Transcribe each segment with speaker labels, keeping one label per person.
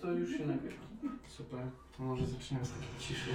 Speaker 1: To już się nagrywa. Super. To może zaczniemy z takiej ciszy.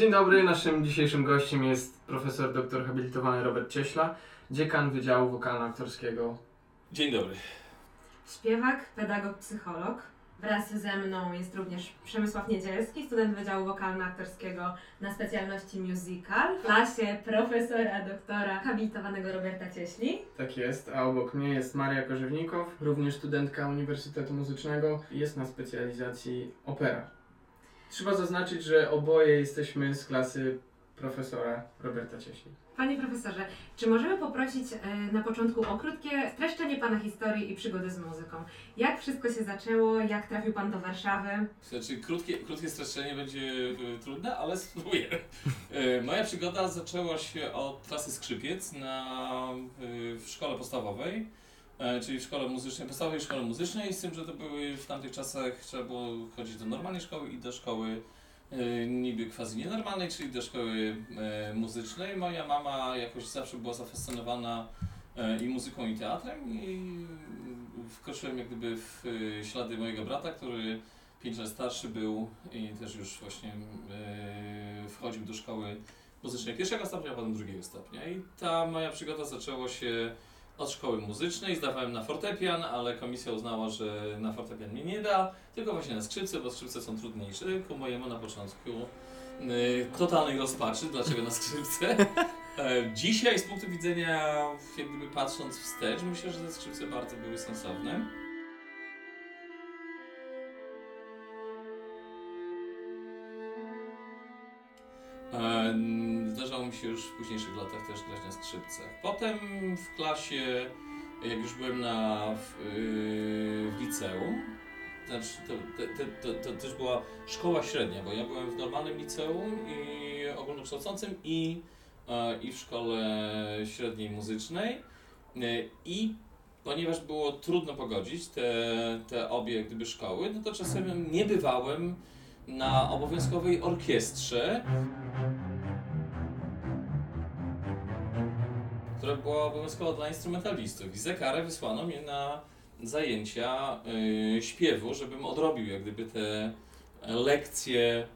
Speaker 1: Dzień dobry, naszym dzisiejszym gościem jest profesor doktor habilitowany Robert Cieśla, dziekan Wydziału Wokalno-Aktorskiego.
Speaker 2: Dzień dobry.
Speaker 3: Śpiewak, pedagog, psycholog. Wraz ze mną jest również Przemysław Niedzielski, student Wydziału Wokalno-Aktorskiego na specjalności musical w klasie profesora, doktora habilitowanego Roberta Cieśli.
Speaker 1: Tak jest, a obok mnie jest Maria Korzewnikow, również studentka Uniwersytetu Muzycznego i jest na specjalizacji opera. Trzeba zaznaczyć, że oboje jesteśmy z klasy profesora Roberta Cieśli.
Speaker 3: Panie profesorze, czy możemy poprosić e, na początku o krótkie streszczenie Pana historii i przygody z muzyką? Jak wszystko się zaczęło? Jak trafił Pan do Warszawy?
Speaker 4: Znaczy, krótkie, krótkie streszczenie będzie e, trudne, ale spróbuję. E, Moja przygoda zaczęła się od klasy skrzypiec na, e, w szkole podstawowej, czyli w szkole muzycznej, podstawowej szkole muzycznej, z tym, że to były w tamtych czasach, trzeba było chodzić do normalnej szkoły i do szkoły e, niby quasi nienormalnej, czyli do szkoły e, muzycznej. Moja mama jakoś zawsze była zafascynowana e, i muzyką, i teatrem i wkroczyłem jak gdyby w e, ślady mojego brata, który 5 lat starszy był i też już właśnie e, wchodził do szkoły muzycznej pierwszego stopnia, a potem drugiego stopnia. I ta moja przygoda zaczęła się od szkoły muzycznej, zdawałem na fortepian, ale komisja uznała, że na fortepian mnie nie da, tylko właśnie na skrzypce, bo skrzypce są trudniejsze. Ku mojemu na początku e, totalnej rozpaczy, dlaczego na skrzypce. E, Dzisiaj z punktu widzenia, jak gdyby patrząc wstecz, myślę, że te skrzypce bardzo były sensowne. E, Zdarzało mi się już w późniejszych latach też grać na skrzypcach. Potem w klasie, jak już byłem na, w, yy, w liceum, znaczy to, to, to, to, też była szkoła średnia, bo ja byłem w normalnym liceum i ogólnokształcącym i, e, i w szkole średniej muzycznej. E, I ponieważ było trudno pogodzić te, te obie gdyby szkoły, no to czasem nie bywałem na obowiązkowej orkiestrze, która była obowiązkowa dla instrumentalistów. I za karę wysłano mnie na zajęcia y, śpiewu, żebym odrobił jak gdyby te lekcje,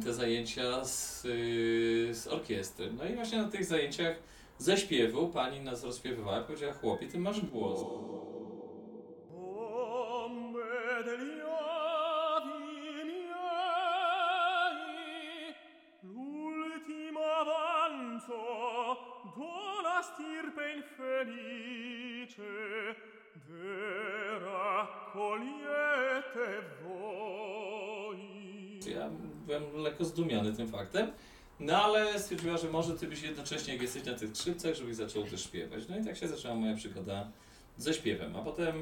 Speaker 4: y, te zajęcia z, y, z orkiestry. No i właśnie na tych zajęciach ze śpiewu pani nas rozśpiewywała i powiedziała, chłopie, ty masz głos.
Speaker 1: Stirpe infelice, de raccogliete voi.
Speaker 4: Ja byłem lekko zdumiony tym faktem, no ale stwierdziła, że może ty byś jednocześnie, jak jesteś na tych skrzypcach, żebyś zaczął też śpiewać. No i tak się zaczęła moja przygoda ze śpiewem. A potem,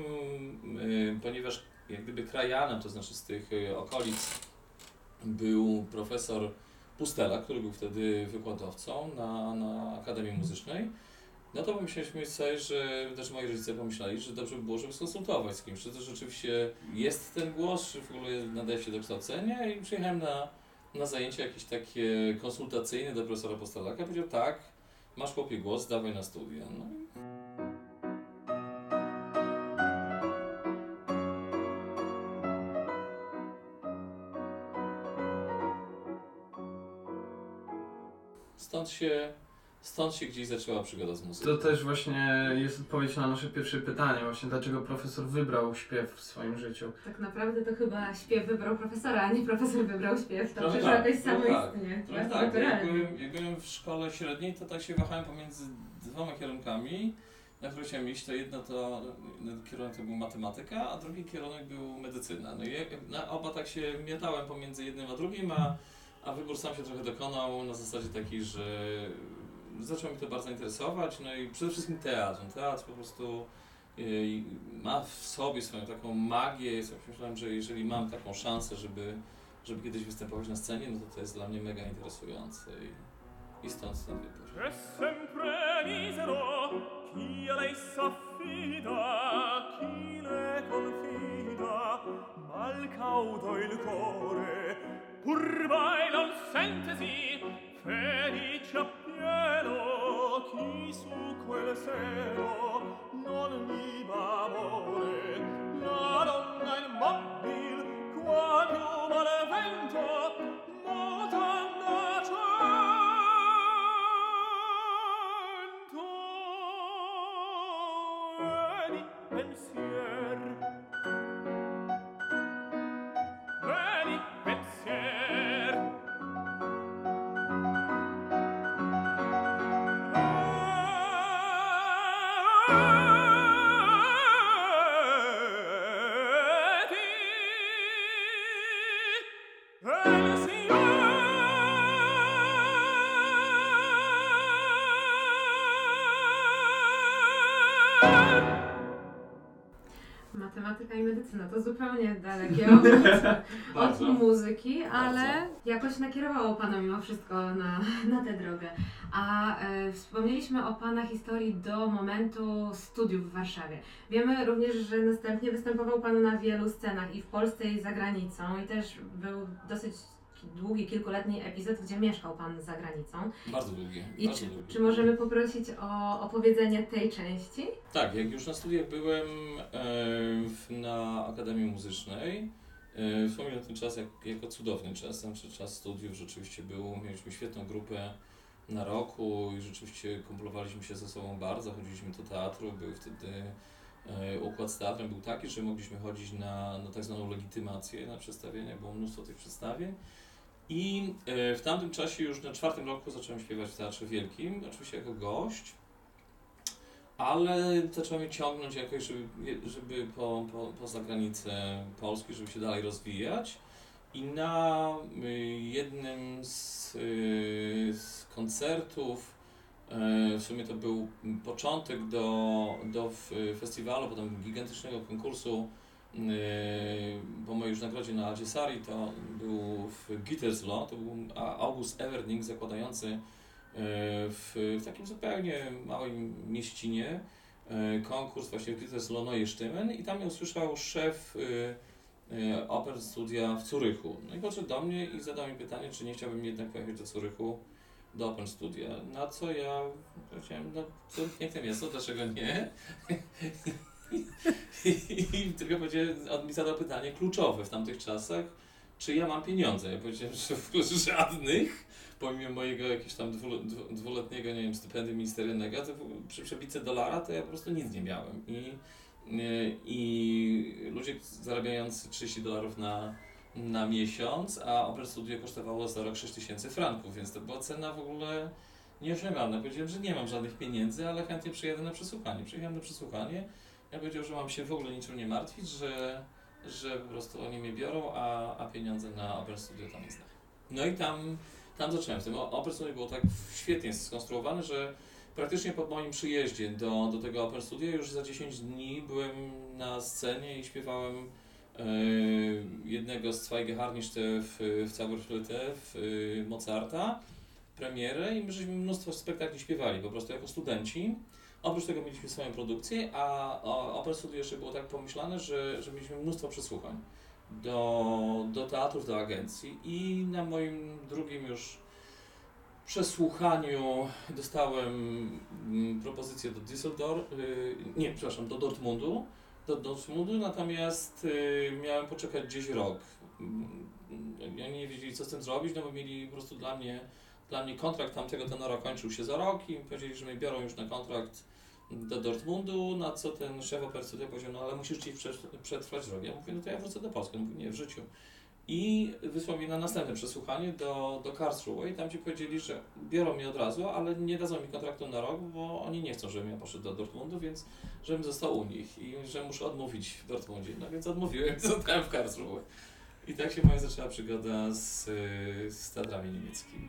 Speaker 4: y, ponieważ jak gdyby krajanem, to znaczy z tych y, okolic, był profesor Pustela, który był wtedy wykładowcą na, na Akademii Muzycznej, no to pomyśleliśmy sobie, że też moi rodzice pomyśleli, że dobrze by było, żeby skonsultować z kimś, czy to rzeczywiście jest ten głos, czy w ogóle nadaje się do kształcenia? I przyjechałem na, na zajęcia jakieś takie konsultacyjne do profesora Postelaka, powiedział tak, masz chłopie głos, dawaj na studia. No Stąd się, stąd się gdzieś zaczęła przygoda z muzyką.
Speaker 5: To też właśnie jest odpowiedź na nasze pierwsze pytanie, właśnie dlaczego profesor wybrał śpiew w swoim życiu.
Speaker 3: Tak naprawdę to chyba śpiew wybrał profesora, a nie profesor wybrał śpiew. To
Speaker 4: Trochę
Speaker 3: przecież
Speaker 4: tak,
Speaker 3: jakoś
Speaker 4: trochę tak.
Speaker 3: samoistnie.
Speaker 4: Trochę
Speaker 3: Bardzo
Speaker 4: tak, jak
Speaker 3: naturalnie.
Speaker 4: byłem, jak byłem w szkole średniej, to tak się wahałem pomiędzy dwoma kierunkami, na które chciałem iść. To jedno to jeden kierunek to był matematyka, a drugi kierunek był medycyna. No i jak- na oba tak się miotałem pomiędzy jednym a drugim, a, a wybór sam się trochę dokonał na zasadzie takiej, że zaczął mi to bardzo interesować. No i przede wszystkim teatr. No, Teatr po prostu y, ma w sobie swoją taką magię. Ja myślałem, że jeżeli mam taką szansę, żeby żeby kiedyś występować na scenie, no to to jest dla mnie mega interesujące i, i stąd ten wybór.
Speaker 1: C'è il core, pur mai non sentesi felice cielo chi su quel seno non viva amore. La donna immobil quando mal vento mutando
Speaker 3: Matematyka i medycyna to zupełnie dalekie od, od
Speaker 4: Bardzo.
Speaker 3: muzyki, ale jakoś nakierowało Pana mimo wszystko na, na tę drogę. A e, wspomnieliśmy o Pana historii do momentu studiów w Warszawie. Wiemy również, że następnie występował Pan na wielu scenach i w Polsce i za granicą i też był dosyć długi, kilkuletni epizod, gdzie mieszkał Pan za granicą.
Speaker 4: Bardzo długie.
Speaker 3: I
Speaker 4: bardzo
Speaker 3: czy,
Speaker 4: długie.
Speaker 3: czy możemy poprosić o opowiedzenie tej części?
Speaker 4: Tak, jak już na studiach byłem w, na Akademii Muzycznej, wspominam ten czas jak, jako cudowny czas, znaczy czas studiów rzeczywiście był, mieliśmy świetną grupę na roku i rzeczywiście kumplowaliśmy się ze sobą bardzo, chodziliśmy do teatru, był wtedy układ z teatrem był taki, że mogliśmy chodzić na, na tak zwaną legitymację, na przedstawienia, było mnóstwo tych przedstawień. I e, w tamtym czasie już na czwartym roku zacząłem śpiewać w Teatrze Wielkim, oczywiście jako gość, ale zaczęło mnie ciągnąć jakoś, żeby, żeby po, po, poza granicę Polski, żeby się dalej rozwijać. I na y, jednym z y, koncertów. E, W sumie to był początek do, do festiwalu, potem gigantycznego konkursu po mojej już nagrodzie na Algesari, to był w Gittersloh, to był August Everding zakładający e, w, w takim zupełnie małej mieścinie e, konkurs właśnie w Gittersloh Neue Stimmen i tam mnie usłyszał szef Oper Studia w Zurychu. No i podszedł do mnie i zadał mi pytanie, czy nie chciałbym jednak pojechać do Zurychu do Open Studia. Na co ja powiedziałem, no to piękne miasto, dlaczego nie? I tylko powiedziałem, on mi zadał pytanie kluczowe w tamtych czasach, czy ja mam pieniądze? Ja powiedziałem, że w ogóle żadnych, pomimo mojego jakiegoś tam dwu, dwu, dwuletniego, nie wiem, stypendium ministerialnego, to przy przebice dolara to ja po prostu nic nie miałem. I, y, i ludzie zarabiający 30 dolarów na, na miesiąc, a Opera Studio kosztowało za rok 6000 franków, więc to była cena w ogóle nieosiągalna. Powiedziałem, że nie mam żadnych pieniędzy, ale chętnie przyjadę na przesłuchanie. Przyjechałem na przesłuchanie, ja powiedział, że mam się w ogóle niczym nie martwić, że, że po prostu oni mnie biorą, a, a pieniądze na Opera Studio tam znam. No i tam, tam zacząłem z tym. Opera Studio było tak świetnie skonstruowane, że praktycznie po moim przyjeździe do, do tego Opera Studio już za 10 dni byłem na scenie i śpiewałem e, jednego z Zweige Harniszte w, w Zauberflöte w e, Mozarta, premierę i my żeśmy mnóstwo spektakli śpiewali po prostu jako studenci. Oprócz tego mieliśmy swoją produkcję, a Opera Studio jeszcze było tak pomyślane, że, że mieliśmy mnóstwo przesłuchań do, do teatrów, do agencji i na moim drugim już przesłuchaniu dostałem mm, propozycję do Düsseldorf, y, nie, przepraszam, do Dortmundu, do Dortmundu, natomiast y, miałem poczekać gdzieś rok. Mm, Oni nie wiedzieli, co z tym zrobić, no bo mieli po prostu dla mnie, dla mnie kontrakt tamtego tenora kończył się za rok i powiedzieli, że mnie biorą już na kontrakt do Dortmundu, na co ten szef operacjonalny powiedział, no ale musisz prze- przetrwać rok. Ja mówię, no to ja wrócę do Polski. On mówi, nie, w życiu. I wysłał mnie na następne przesłuchanie do, do Karlsruhe i tam ci powiedzieli, że biorą mnie od razu, ale nie dadzą mi kontraktu na rok, bo oni nie chcą, żebym ja poszedł do Dortmundu, więc żebym został u nich i że muszę odmówić w Dortmundzie. No więc odmówiłem zostałem w Karlsruhe. I tak się moja zaczęła przygoda z, z teatrami niemieckimi.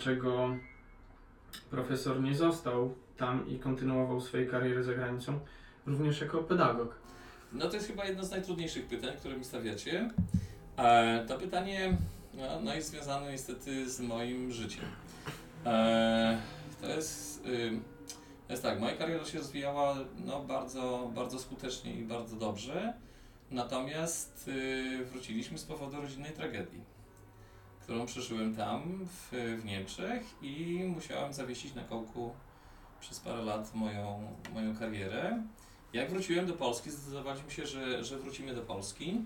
Speaker 5: Dlaczego profesor nie został tam i kontynuował swoją karierę za granicą, również jako pedagog?
Speaker 4: No to jest chyba jedno z najtrudniejszych pytań, które mi stawiacie. E, to pytanie no, no jest związane niestety z moim życiem. E, to jest, y, jest tak, moja kariera się rozwijała no, bardzo, bardzo skutecznie i bardzo dobrze. Natomiast y, wróciliśmy z powodu rodzinnej tragedii, którą przeżyłem tam w, w Niemczech i musiałem zawiesić na kołku przez parę lat moją, moją karierę. Jak wróciłem do Polski, zdecydowaliśmy się, że, że wrócimy do Polski.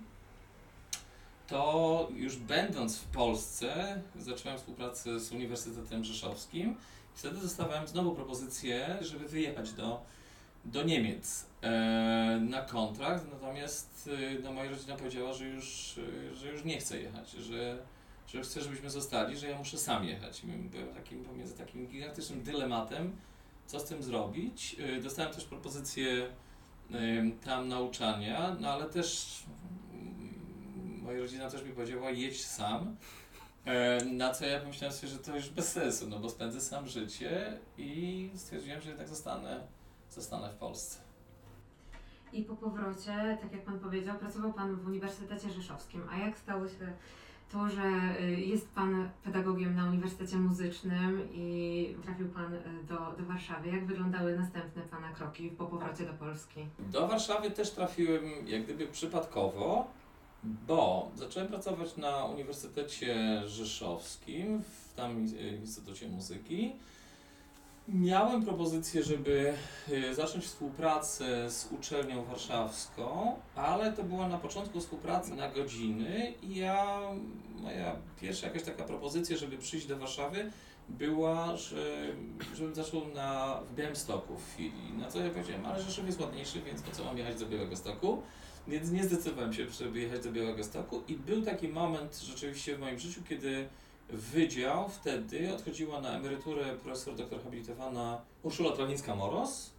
Speaker 4: To już będąc w Polsce, zacząłem współpracę z Uniwersytetem Rzeszowskim. Wtedy dostawałem znowu propozycję, żeby wyjechać do, do Niemiec e, na kontrakt, natomiast e, no, moja rodzina powiedziała, że już, e, że już nie chce jechać, że, że chce, żebyśmy zostali, że ja muszę sam jechać. Byłem takim, pomiędzy takim gigantycznym dylematem, co z tym zrobić. E, Dostałem też propozycję tam nauczania, no ale też mm, moja rodzina też mi powiedziała jedź sam. E, Na co ja pomyślałem sobie, że to już bez sensu, no bo spędzę sam życie i stwierdziłem, że jednak zostanę, zostanę w Polsce.
Speaker 3: I po powrocie, tak jak Pan powiedział, pracował Pan w Uniwersytecie Rzeszowskim. A jak stało się to, że y, jest Pan pedagogiem na Uniwersytecie Muzycznym i trafił Pan y, do, do Warszawy? Jak wyglądały następne Pana kroki po powrocie do Polski?
Speaker 4: Do Warszawy też trafiłem jak gdyby przypadkowo, bo zacząłem pracować na Uniwersytecie Rzeszowskim, w tam y, Instytucie Muzyki. Miałem propozycję, żeby y, zacząć współpracę z uczelnią warszawską, ale to była na początku współpracy na godziny i ja, moja pierwsza jakaś taka propozycja, żeby przyjść do Warszawy, była, że, żebym zaczął na, w Białymstoku w chwili. Na co ja powiedziałem, ale Rzeszów jest ładniejszy, więc po co mam jechać do Białego Stoku? Więc nie zdecydowałem się, żeby jechać do Białego Stoku i był taki moment rzeczywiście w moim życiu, kiedy wydział wtedy odchodziła na emeryturę profesor doktor habilitowana Urszula Trawińska-Moros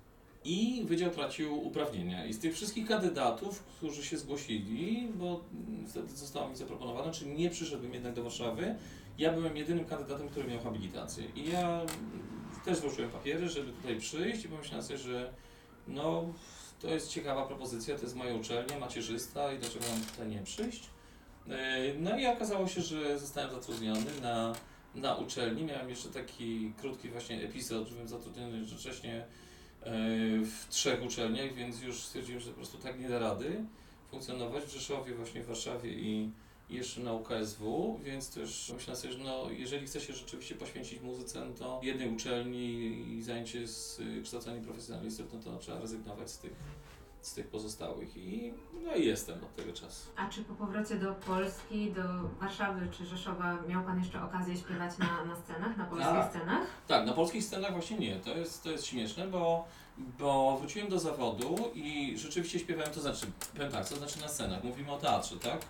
Speaker 4: i wydział tracił uprawnienia. I z tych wszystkich kandydatów, którzy się zgłosili, bo wtedy zostało mi zaproponowane, czy nie przyszedłbym jednak do Warszawy, ja byłem jedynym kandydatem, który miał habilitację. I ja też złożyłem papiery, żeby tutaj przyjść i pomyślałem sobie, że no, to jest ciekawa propozycja, to jest moja uczelnia, macierzysta i dlaczego mam tutaj nie przyjść? E, No i okazało się, że zostałem zatrudniony na, na uczelni. Miałem jeszcze taki krótki właśnie epizod, że byłem zatrudniony jednocześnie e, w trzech uczelniach, więc już stwierdziłem, że po prostu tak nie da rady funkcjonować w Rzeszowie, właśnie w Warszawie i jeszcze na UKSW, więc też myślałem sobie, że no, jeżeli chce się rzeczywiście poświęcić muzyce, no to jednej uczelni i zajęcie z y, kształceniem profesjonalistów, no to trzeba rezygnować z tych, z tych pozostałych i no i jestem od tego czasu.
Speaker 3: A czy po powrocie do Polski, do Warszawy czy Rzeszowa miał Pan jeszcze okazję śpiewać na, na scenach, na polskich
Speaker 4: Tak.
Speaker 3: scenach?
Speaker 4: Tak, na polskich scenach właśnie nie. To jest, to jest śmieszne, bo, bo wróciłem do zawodu i rzeczywiście śpiewałem, to znaczy, powiem tak, to znaczy na scenach, mówimy o teatrze, tak?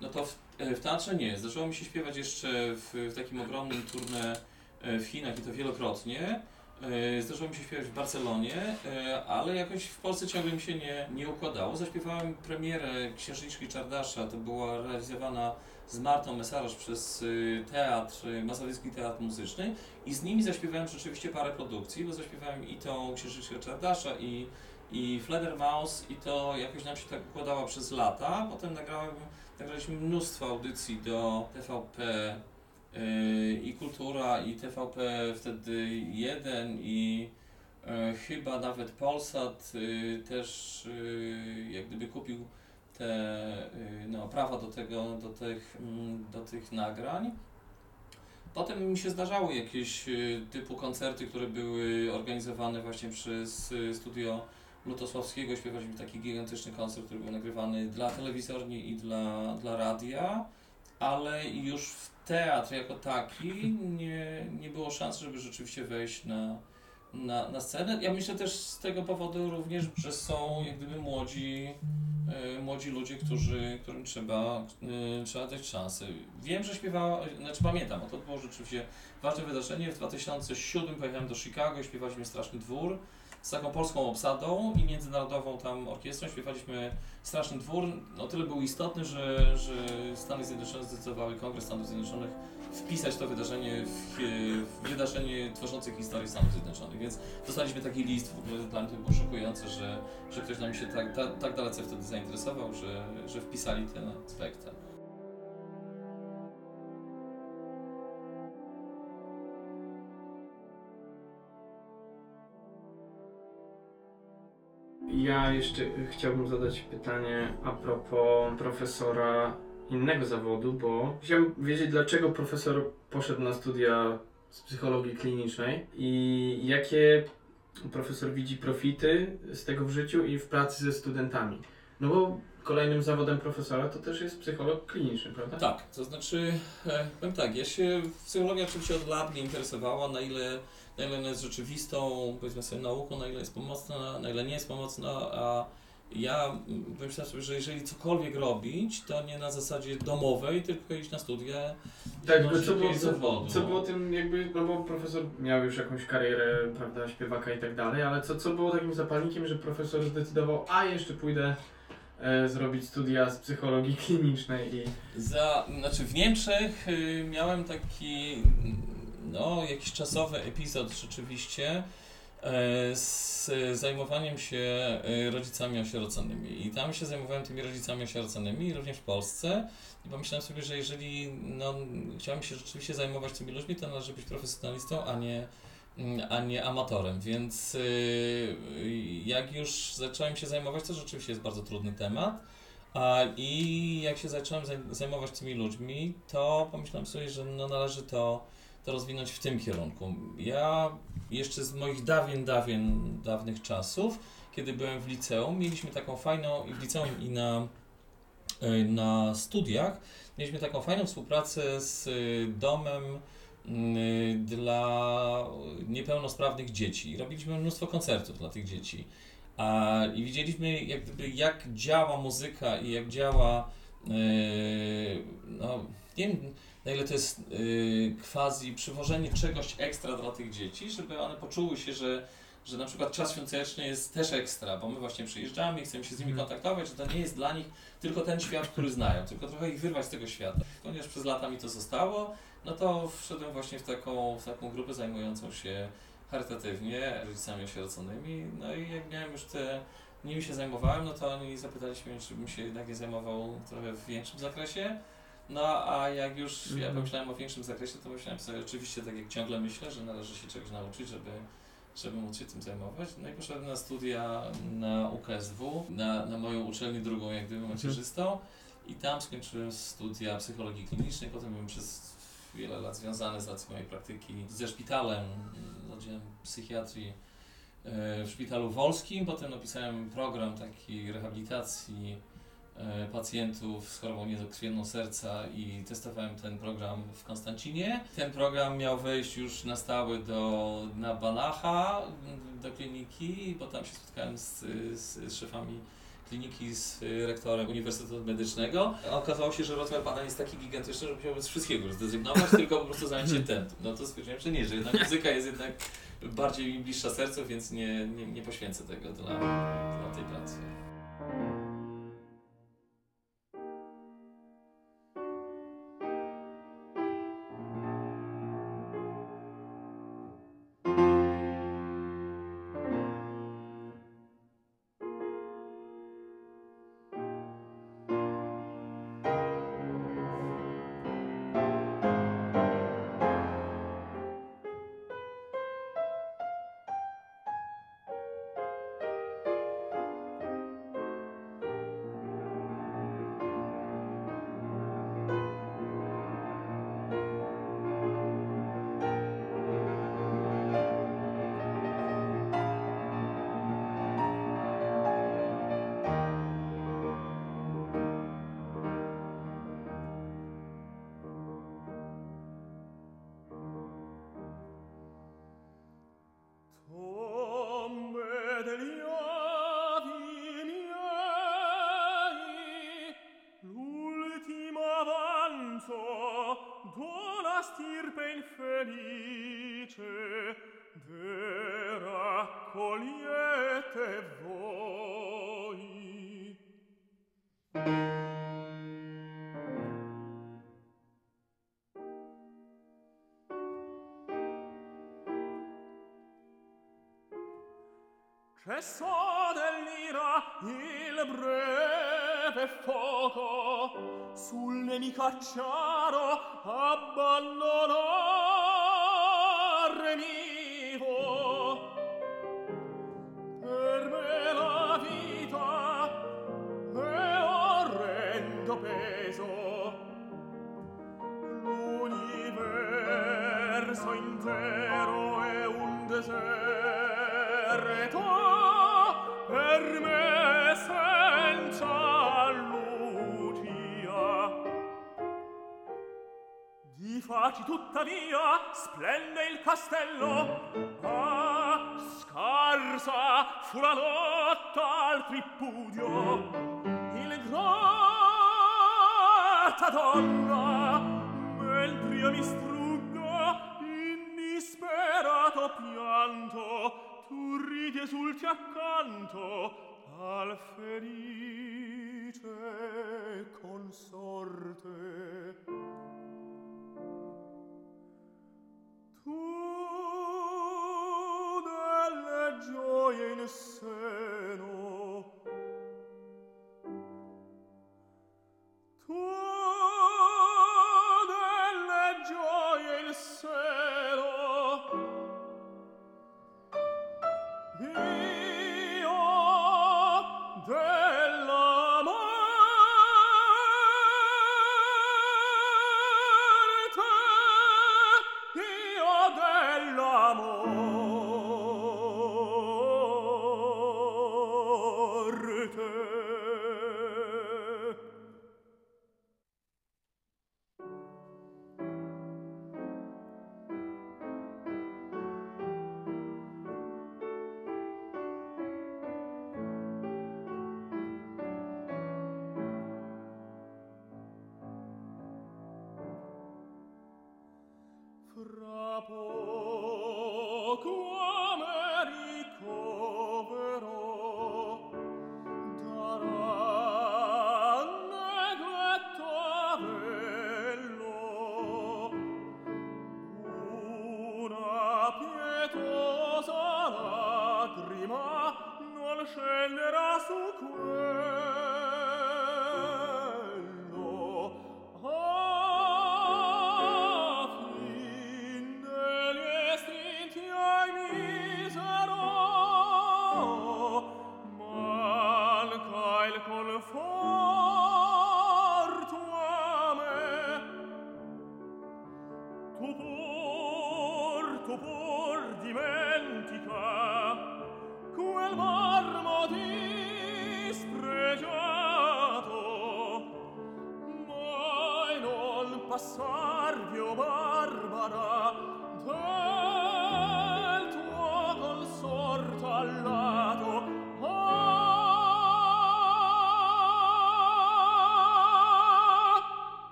Speaker 4: No to w, e, w teatrze nie. Zdarzyło mi się śpiewać jeszcze w, w takim ogromnym turnę e, w Chinach i to wielokrotnie. E, Zdarzyło mi się śpiewać w Barcelonie, e, ale jakoś w Polsce ciągle mi się nie, nie układało. Zaśpiewałem premierę Księżniczki Czardasza, to była realizowana z Martą Mesarosz przez y, teatr, Mazowiecki Teatr Muzyczny i z nimi zaśpiewałem rzeczywiście parę produkcji, bo zaśpiewałem i tą Księżniczkę Czardasza i, i Fledermaus i to jakoś nam się tak układało przez lata. Potem nagrałem, nagraliśmy mnóstwo audycji do TVP i Kultura i TVP wtedy 1 i y, chyba nawet Polsat y, też y, jak gdyby kupił te y, no, prawa do tego, do tych, mm, do tych nagrań. Potem mi się zdarzały jakieś typu koncerty, które były organizowane właśnie przez studio Lutosławskiego. Śpiewaliśmy taki gigantyczny koncert, który był nagrywany dla telewizorni i dla, dla radia, ale już w teatr jako taki nie, nie było szans, żeby rzeczywiście wejść na, na, na scenę. Ja myślę też z tego powodu również, że są jak gdyby młodzi, e, młodzi ludzie, którzy, którym trzeba, e, trzeba dać szansę. Wiem, że śpiewała, znaczy pamiętam, to było rzeczywiście ważne wydarzenie. W 2007 pojechałem do Chicago i śpiewaliśmy Straszny Dwór z taką polską obsadą i międzynarodową tam orkiestrą. Śpiewaliśmy Straszny Dwór. O tyle był istotny, że, że Stany Zjednoczone zdecydowały, Kongres Stanów Zjednoczonych wpisać to wydarzenie w, w wydarzenie tworzące historię Stanów Zjednoczonych, więc dostaliśmy taki list, w ogóle dla mnie to było szokujące, że, że ktoś nam się tak, tak, tak dalece wtedy zainteresował, że, że wpisali ten aspekt.
Speaker 5: Ja jeszcze chciałbym zadać pytanie a propos profesora innego zawodu, bo chciałbym wiedzieć, dlaczego profesor poszedł na studia z psychologii klinicznej i jakie profesor widzi profity z tego w życiu i w pracy ze studentami. No bo kolejnym zawodem profesora to też jest psycholog kliniczny, prawda?
Speaker 4: Tak, to znaczy, e, powiem tak, ja się psychologia oczywiście od lat mnie interesowała, na ile, na ile ona jest rzeczywistą, powiedzmy sobie, nauką, na ile jest pomocna, na ile nie jest pomocna, a ja pomyślałem sobie, że jeżeli cokolwiek robić, to nie na zasadzie domowej, tylko iść na studia
Speaker 5: Tak,
Speaker 4: i
Speaker 5: bo co było, co, co było tym jakby, no bo profesor miał już jakąś karierę, prawda, śpiewaka i tak dalej, ale co, co było takim zapalnikiem, że profesor zdecydował, a jeszcze pójdę e, zrobić studia z psychologii klinicznej i...
Speaker 4: Za, znaczy w Niemczech y, miałem taki, no, jakiś czasowy epizod rzeczywiście e, z zajmowaniem się e, rodzicami osieroconymi. I tam się zajmowałem tymi rodzicami osieroconymi, również w Polsce. I pomyślałem sobie, że jeżeli no, chciałem się rzeczywiście zajmować tymi ludźmi, to należy być profesjonalistą, a nie, mm, a nie amatorem. Więc y, jak już zacząłem się zajmować, to rzeczywiście jest bardzo trudny temat. A, I jak się zacząłem zaj- zajmować tymi ludźmi, to pomyślałem sobie, że no należy to, to rozwinąć w tym kierunku. Ja jeszcze z moich dawien, dawien, dawnych czasów, kiedy byłem w liceum, mieliśmy taką fajną, i w liceum i na, y, na studiach, mieliśmy taką fajną współpracę z y, domem mm, dla niepełnosprawnych dzieci. Robiliśmy mnóstwo koncertów dla tych dzieci. A, I widzieliśmy, jak, gdyby, jak działa muzyka i jak działa. Yy, no, nie wiem, na ile to jest yy, quasi przywożenie czegoś ekstra dla tych dzieci, żeby one poczuły się, że, że na przykład czas świąteczny jest też ekstra, bo my właśnie przyjeżdżamy i chcemy się z nimi
Speaker 5: Mhm.
Speaker 4: kontaktować, że to nie jest dla nich tylko ten świat, który znają, tylko trochę ich wyrwać z tego świata. Ponieważ przez lata mi to zostało, no to wszedłem właśnie w taką, w taką grupę zajmującą się charytatywnie rodzicami osieroconymi, no i jak miałem już te, nimi się zajmowałem, no to oni zapytali mnie, czy bym się jednak nie zajmował trochę w większym zakresie. No a jak już ja
Speaker 5: Mhm.
Speaker 4: pomyślałem o większym zakresie, to myślałem sobie oczywiście, tak jak ciągle myślę, że należy się czegoś nauczyć, żeby, żeby móc się tym zajmować. No i poszedłem na studia na UKSW, na, na moją uczelnię drugą, jak gdyby macierzystą. I tam skończyłem studia psychologii klinicznej, potem byłem przez wiele lat związany z racji mojej praktyki ze szpitalem, z oddziałem psychiatrii e, w szpitalu wolskim. Potem napisałem program takiej rehabilitacji pacjentów z chorobą niedokrwienną serca i testowałem ten program w Konstancinie. Ten program miał wejść już na stałe do, na Banacha, m, do kliniki, bo tam się spotkałem z, z, z szefami kliniki z rektorem Uniwersytetu Medycznego. Okazało się, że rozmiar badań jest taki gigantyczny, że musiałbym z wszystkiego już zrezygnować, tylko po prostu zająć się tym. No to stwierdziłem, że nie, że jednak muzyka jest jednak bardziej mi bliższa sercu, więc nie, nie, nie poświęcę tego dla, dla tej pracy.
Speaker 1: che so dell'ira il breve fuoco sul nemico acciaro abbandonarmi capaci tuttavia splende il castello. Ah scarsa fu la lotta al tripudio. Il grata donna mentre mi struggo in disperato pianto tu ridi esulti accanto al felice consorte. innocent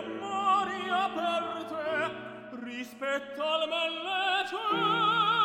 Speaker 1: memoria per te
Speaker 3: rispetto al melle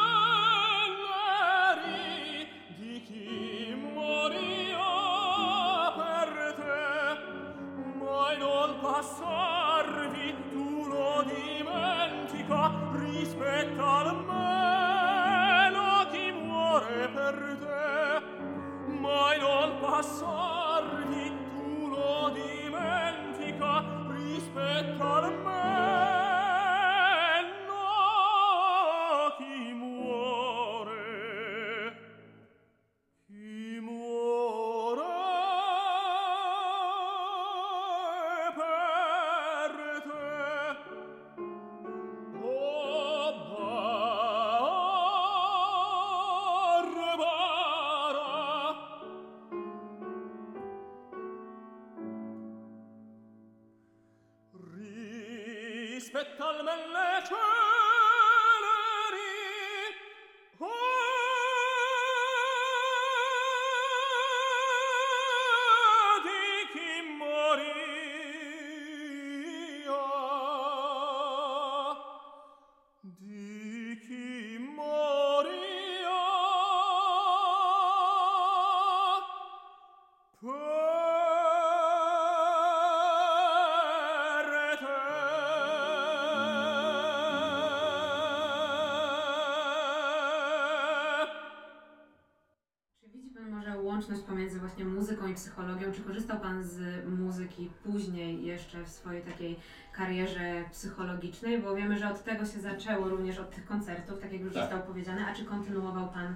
Speaker 3: psychologią? Czy korzystał Pan z muzyki później jeszcze w swojej takiej karierze psychologicznej? Bo wiemy, że od tego się zaczęło również od tych koncertów, tak jak już
Speaker 4: Tak.
Speaker 3: zostało powiedziane. A czy kontynuował Pan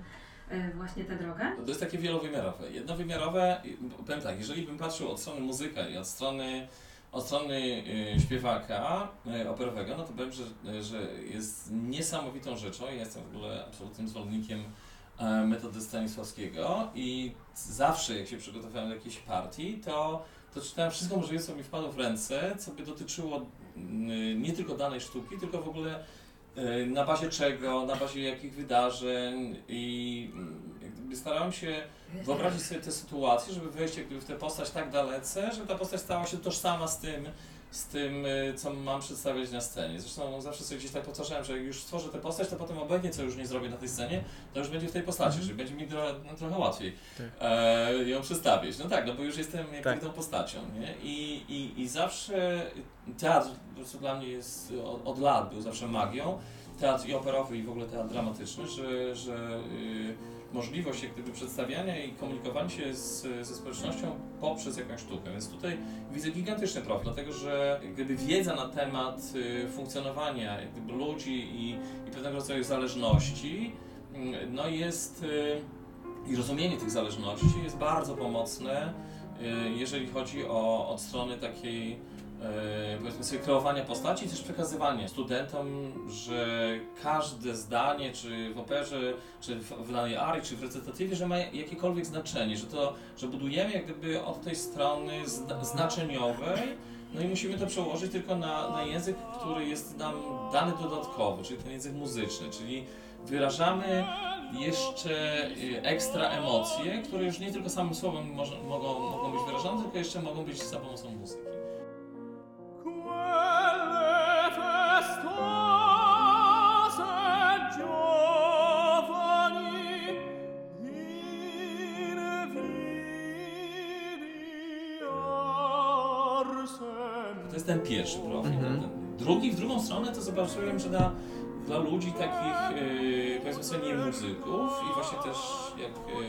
Speaker 3: e, właśnie tę drogę?
Speaker 4: To jest takie wielowymiarowe. Jednowymiarowe, powiem tak, jeżeli bym patrzył od strony muzyka i od strony, od strony y, śpiewaka y, operowego, no to powiem, że, że jest niesamowitą rzeczą. Ja jestem w ogóle absolutnym zwolennikiem metody Stanisławskiego i zawsze jak się przygotowałem do jakiejś partii, to, to czytałem wszystko możliwe, co mi wpadło w ręce, co by dotyczyło nie tylko danej sztuki, tylko w ogóle y, na bazie czego, na bazie jakich wydarzeń i mm, starałem się wyobrazić sobie tę sytuację, żeby wejść w tę postać tak dalece, żeby ta postać stała się tożsama z tym, z tym, y, co mam przedstawiać na scenie. Zresztą no, zawsze sobie gdzieś tak powtarzałem, że jak już stworzę tę postać, to potem obojętnie co już nie zrobię na tej scenie, to już będzie w tej postaci,
Speaker 5: Mhm.
Speaker 4: czyli będzie mi tro, no, trochę łatwiej
Speaker 5: Tak.
Speaker 4: e, ją przedstawić. No tak, no bo już jestem jak
Speaker 5: Tak.
Speaker 4: tą postacią, nie? I, i, I zawsze teatr po prostu dla mnie jest od, od lat był zawsze magią. Teatr i operowy i w ogóle teatr dramatyczny, że, że y, możliwość jak gdyby przedstawiania i komunikowania się z, ze społecznością poprzez jakąś sztukę. Więc tutaj widzę gigantyczny profil, dlatego że gdyby wiedza na temat y, funkcjonowania gdyby ludzi i, i pewnego rodzaju zależności mm, no jest y, i rozumienie tych zależności jest bardzo pomocne, y, jeżeli chodzi o od strony takiej powiedzmy sobie kreowania postaci i też przekazywania studentom, że każde zdanie, czy w operze, czy w, danej arii, czy w recytatywie, że ma jakiekolwiek znaczenie, że to, że budujemy jak gdyby od tej strony zna, znaczeniowej, no i musimy to przełożyć tylko na, na język, który jest nam dany dodatkowo, czyli ten język muzyczny, czyli wyrażamy jeszcze y, ekstra emocje, które już nie tylko samym słowem mogą, mogą być wyrażane, tylko jeszcze mogą być za pomocą muzyki. To jest ten pierwszy profil.
Speaker 5: Mhm.
Speaker 4: Ten drugi, w drugą stronę to zobaczyłem, że dla, dla ludzi takich, yy, powiedzmy sobie, nie muzyków i właśnie też jak yy,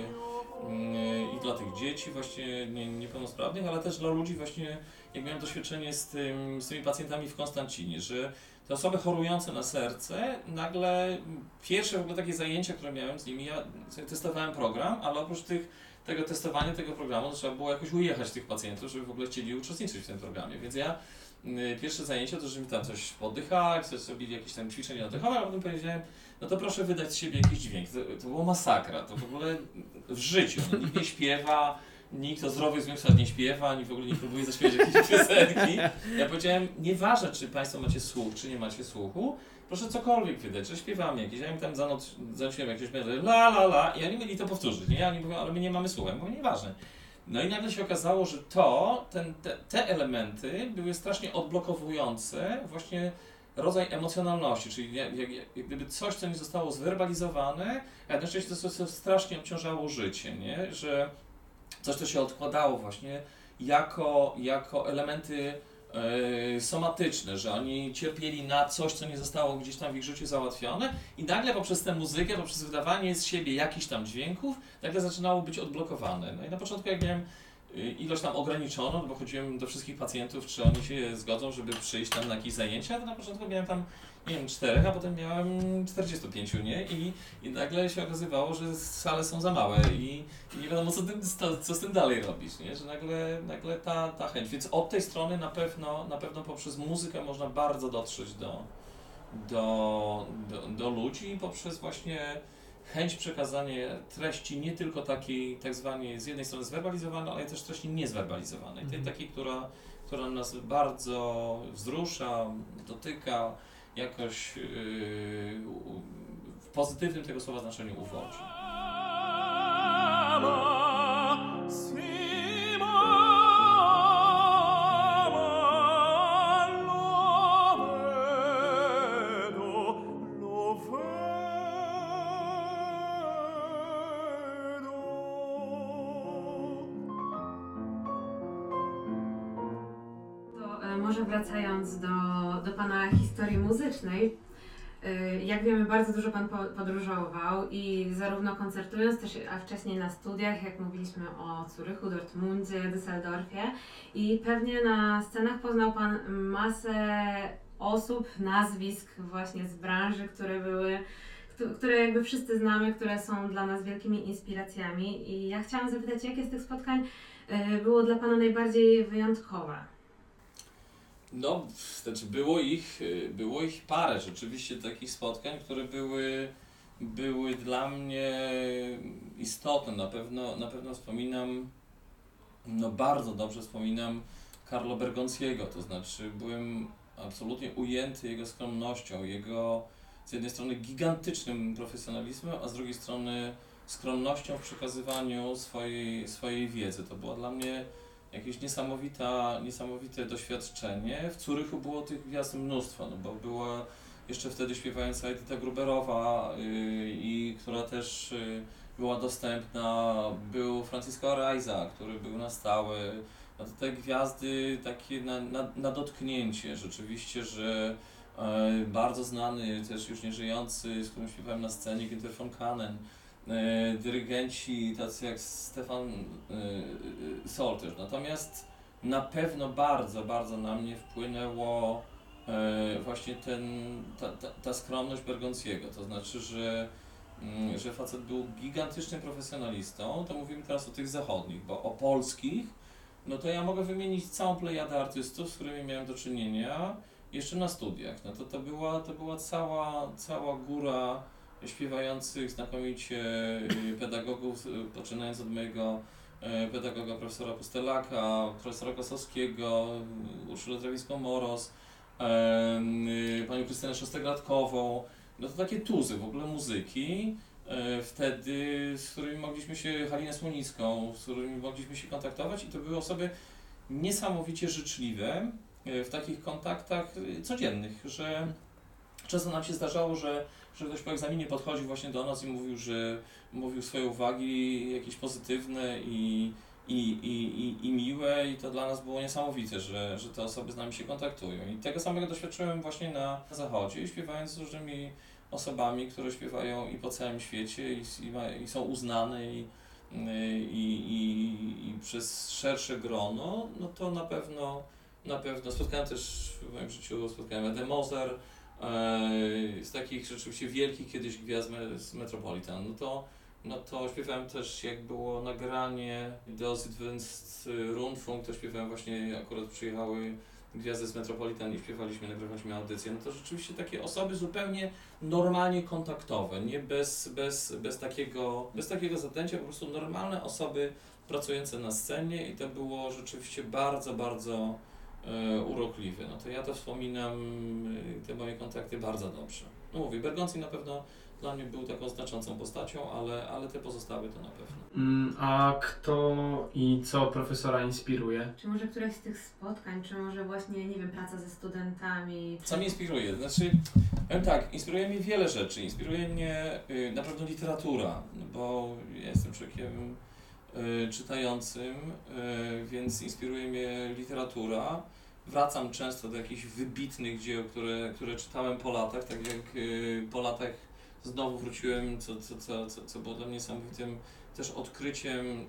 Speaker 4: yy, i dla tych dzieci właśnie nie, niepełnosprawnych, ale też dla ludzi właśnie, jak miałem doświadczenie z, tym, z tymi pacjentami w Konstancinie, że te osoby chorujące na serce, nagle pierwsze w ogóle takie zajęcia, które miałem z nimi, ja testowałem program, ale oprócz tych, tego testowania tego programu trzeba było jakoś ujechać tych pacjentów, żeby w ogóle chcieli uczestniczyć w tym programie. Więc ja y, pierwsze zajęcie to, że mi tam coś poddychać, coś robili jakieś tam ćwiczenia oddechowe, a potem powiedziałem, no to proszę wydać z siebie jakiś dźwięk. To, to było masakra, to w ogóle w życiu. No, nikt nie śpiewa, nikt o zdrowych zmysłach nie śpiewa, nikt w ogóle nie próbuje zaśpiewać jakiejś piosenki. Ja powiedziałem, nieważne czy Państwo macie słuch, czy nie macie słuchu, proszę cokolwiek wydać, że śpiewamy jakieś, ja im tam zanot, zanosiłem jakieś melodie, la la la i oni mieli to powtórzyć, nie? Oni mówią, ale my nie mamy słuchu, ja mówię, nieważne. No i nagle się okazało, że to, ten, te, te elementy były strasznie odblokowujące właśnie rodzaj emocjonalności, czyli jak, jak, jak gdyby coś, co nie zostało zwerbalizowane, a jednocześnie to, to strasznie obciążało życie, nie? Że coś, co się odkładało właśnie jako, jako elementy e, somatyczne, że oni cierpieli na coś, co nie zostało gdzieś tam w ich życiu załatwione i nagle poprzez tę muzykę, poprzez wydawanie z siebie jakichś tam dźwięków, nagle zaczynało być odblokowane. No i na początku jak miałem y, ilość tam ograniczoną, bo chodziłem do wszystkich pacjentów, czy oni się zgodzą, żeby przyjść tam na jakieś zajęcia, to na początku miałem tam, wiem, czterech, a potem miałem 45, nie? I, i nagle się okazywało, że sale są za małe i, i nie wiadomo, co, tym, co, co z tym dalej robić, nie? Że nagle, nagle ta, ta chęć. Więc od tej strony na pewno, na pewno poprzez muzykę można bardzo dotrzeć do, do, do, do ludzi poprzez właśnie chęć przekazania treści nie tylko takiej tak zwanej z jednej strony zwerbalizowanej, ale też treści niezwerbalizowanej. Tej
Speaker 5: Mhm.
Speaker 4: takiej, która, która nas bardzo wzrusza, dotyka, jakoś yy, w pozytywnym tego słowa znaczeniu uwodzi.
Speaker 3: Wracając do, do Pana historii muzycznej, e, jak wiemy, bardzo dużo Pan po- podróżował i zarówno koncertując, też, a wcześniej na studiach, jak mówiliśmy o Zurychu, Dortmundzie, Düsseldorfie i pewnie na scenach poznał Pan masę osób, nazwisk właśnie z branży, które były, któ- które jakby wszyscy znamy, które są dla nas wielkimi inspiracjami i ja chciałam zapytać, jakie z tych spotkań e, było dla Pana najbardziej wyjątkowe?
Speaker 4: No, znaczy było ich, y, było ich parę rzeczywiście takich spotkań, które były, były dla mnie istotne. Na pewno, na pewno wspominam, no bardzo dobrze wspominam Carlo Bergonciego, to znaczy byłem absolutnie ujęty jego skromnością, jego z jednej strony gigantycznym profesjonalizmem, a z drugiej strony skromnością w przekazywaniu swojej, swojej wiedzy. To była dla mnie jakieś niesamowita, niesamowite doświadczenie. W Curychu było tych gwiazd mnóstwo, no bo była jeszcze wtedy śpiewająca Edyta Gruberowa, yy, i która też yy, była dostępna. Był Francisco Araiza, który był na stałe. No to te gwiazdy takie na, na, na dotknięcie rzeczywiście, że e, bardzo znany, też już nieżyjący, z którym śpiewałem na scenie, Günther von Kanen, dyrygenci tacy jak Stefan e, e, Solters. Natomiast na pewno bardzo, bardzo na mnie wpłynęło e, właśnie ten, ta, ta, ta skromność Bergonciego. To znaczy, że, mm, że facet był gigantycznym profesjonalistą. To mówimy teraz o tych zachodnich, bo o polskich, no to ja mogę wymienić całą plejadę artystów, z którymi miałem do czynienia jeszcze na studiach. No to, to, była, to była cała, cała góra śpiewających znakomicie y, pedagogów, y, poczynając od mojego y, pedagoga profesora Pustelaka, profesora Kosowskiego, Urszulę Trawiską-Moros, panią Krystynę Szostogradkową. No to takie tuzy w ogóle muzyki. e, Wtedy, z którymi mogliśmy się, Halinę Słonicką, z którymi mogliśmy się kontaktować i to były osoby niesamowicie życzliwe e, w takich kontaktach e, codziennych, że często nam się zdarzało, że, że ktoś po egzaminie podchodził właśnie do nas i mówił, że mówił swoje uwagi jakieś pozytywne i, i, i, i, i miłe i to dla nas było niesamowite, że, że te osoby z nami się kontaktują. I tego samego doświadczyłem właśnie na zachodzie, śpiewając z różnymi osobami, które śpiewają i po całym świecie i, i, ma, i są uznane i, i, i, i przez szersze grono, no to na pewno, na pewno spotkałem też w moim życiu, spotkałem Edę Moser, z takich rzeczywiście wielkich kiedyś gwiazd z Metropolitan, no to, no to śpiewałem też, jak było nagranie do Advanced Rundfunk, to śpiewałem właśnie, akurat przyjechały gwiazdy z Metropolitan i śpiewaliśmy, nagrywaliśmy audycję, no to rzeczywiście takie osoby zupełnie normalnie kontaktowe, nie bez, bez, bez, takiego, bez takiego zatęcia, po prostu normalne osoby pracujące na scenie i to było rzeczywiście bardzo, bardzo e, urokliwe. No to ja to wspominam, e, te moje kontakty bardzo dobrze. No mówię, Bergonzi na pewno dla mnie był taką znaczącą postacią, ale, ale te pozostałe to na pewno.
Speaker 5: Mm, A kto i co profesora inspiruje?
Speaker 3: Czy może któreś z tych spotkań, czy może właśnie, nie wiem, praca ze studentami? Czy...
Speaker 4: Co mnie inspiruje? Znaczy, powiem tak, inspiruje mnie wiele rzeczy. Inspiruje mnie y, na pewno literatura, bo ja jestem człowiekiem czytającym, y, więc inspiruje mnie literatura. Wracam często do jakichś wybitnych dzieł, które, które czytałem po latach, tak jak y, po latach znowu wróciłem, co, co, co, co, było dla mnie niesamowitym też odkryciem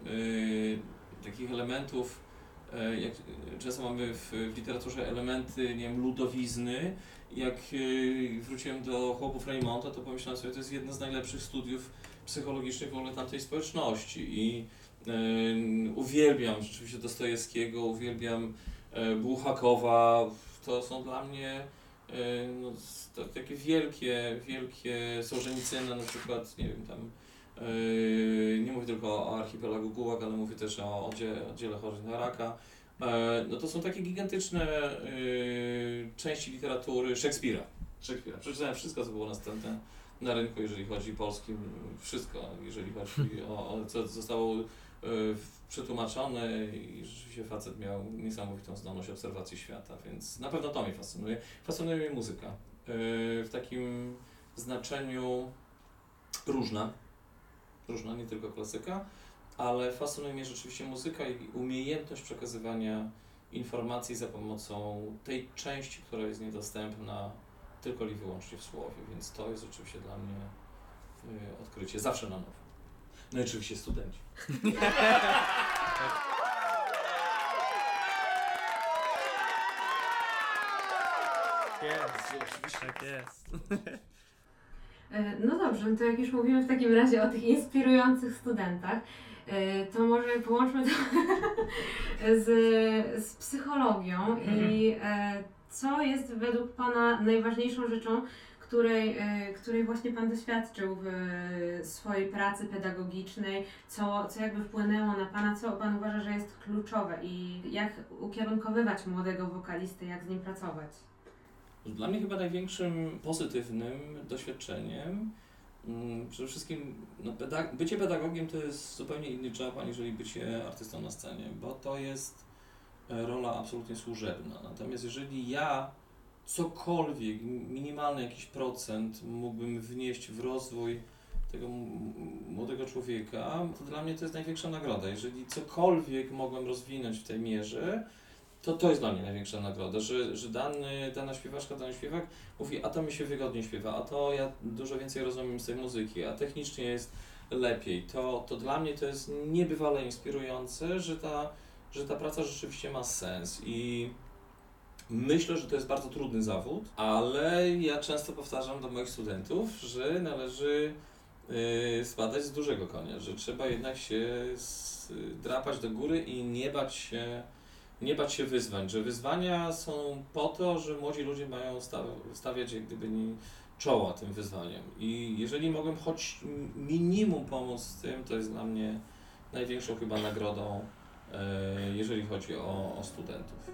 Speaker 4: takich elementów, e, jak często mamy w, w literaturze elementy, nie wiem, ludowizny. Jak wróciłem do chłopów Raymonda, to pomyślałem sobie, to jest jedno z najlepszych studiów psychologicznych w ogóle tamtej społeczności i uwielbiam rzeczywiście Dostojewskiego, uwielbiam e, Buchakowa, to są dla mnie e, no, takie wielkie, wielkie Sołżenicyna na przykład, nie wiem, tam Yy, nie mówię tylko o archipelagu Gułak, ale mówię też o oddziale, oddziale chorych na raka. E, No to są takie gigantyczne yy, części literatury Szekspira. Szekspira. Przeczytałem wszystko, co było następne na rynku, jeżeli chodzi polskim, wszystko, jeżeli chodzi o, o co zostało yy, przetłumaczone i rzeczywiście facet miał niesamowitą zdolność obserwacji świata, więc na pewno to mnie fascynuje. Fascynuje mnie muzyka yy, w takim znaczeniu różna, różna, nie tylko klasyka, ale fascynuje mnie rzeczywiście muzyka i umiejętność przekazywania informacji za pomocą tej części, która jest niedostępna tylko i wyłącznie w słowie, więc to jest rzeczywiście dla mnie y, odkrycie, zawsze na nowo. No i oczywiście studenci.
Speaker 5: Jest, tak jest.
Speaker 3: E, No dobrze, no to jak już mówimy w takim razie o tych inspirujących studentach, e, to może połączmy to z, z psychologią i e, co jest według Pana najważniejszą rzeczą, której, e, której właśnie Pan doświadczył w swojej pracy pedagogicznej, co, co jakby wpłynęło na Pana, co Pan uważa, że jest kluczowe i jak ukierunkowywać młodego wokalisty, jak z nim pracować?
Speaker 4: Dla mnie chyba największym pozytywnym doświadczeniem mm, przede wszystkim no, pedag- bycie pedagogiem to jest zupełnie inny job aniżeli bycie artystą na scenie, bo to jest e, rola absolutnie służebna. Natomiast jeżeli ja cokolwiek, minimalny jakiś procent mógłbym wnieść w rozwój tego młodego człowieka, to dla mnie to jest największa nagroda. Jeżeli cokolwiek mogłem rozwinąć w tej mierze, to to jest dla mnie największa nagroda, że, że dany, dana śpiewaczka, dany śpiewak mówi, a to mi się wygodnie śpiewa, a to ja dużo więcej rozumiem z tej muzyki, a technicznie jest lepiej. To, to dla mnie to jest niebywale inspirujące, że ta, że ta praca rzeczywiście ma sens i myślę, że to jest bardzo trudny zawód, ale ja często powtarzam do moich studentów, że należy yy, spadać z dużego konia, że trzeba jednak się drapać do góry i nie bać się nie bać się wyzwań, że wyzwania są po to, że młodzi ludzie mają sta- stawiać jak gdyby nie, czoła tym wyzwaniom. I jeżeli mogłem choć minimum pomóc z tym, to jest dla mnie największą chyba nagrodą, e, jeżeli chodzi o, o studentów.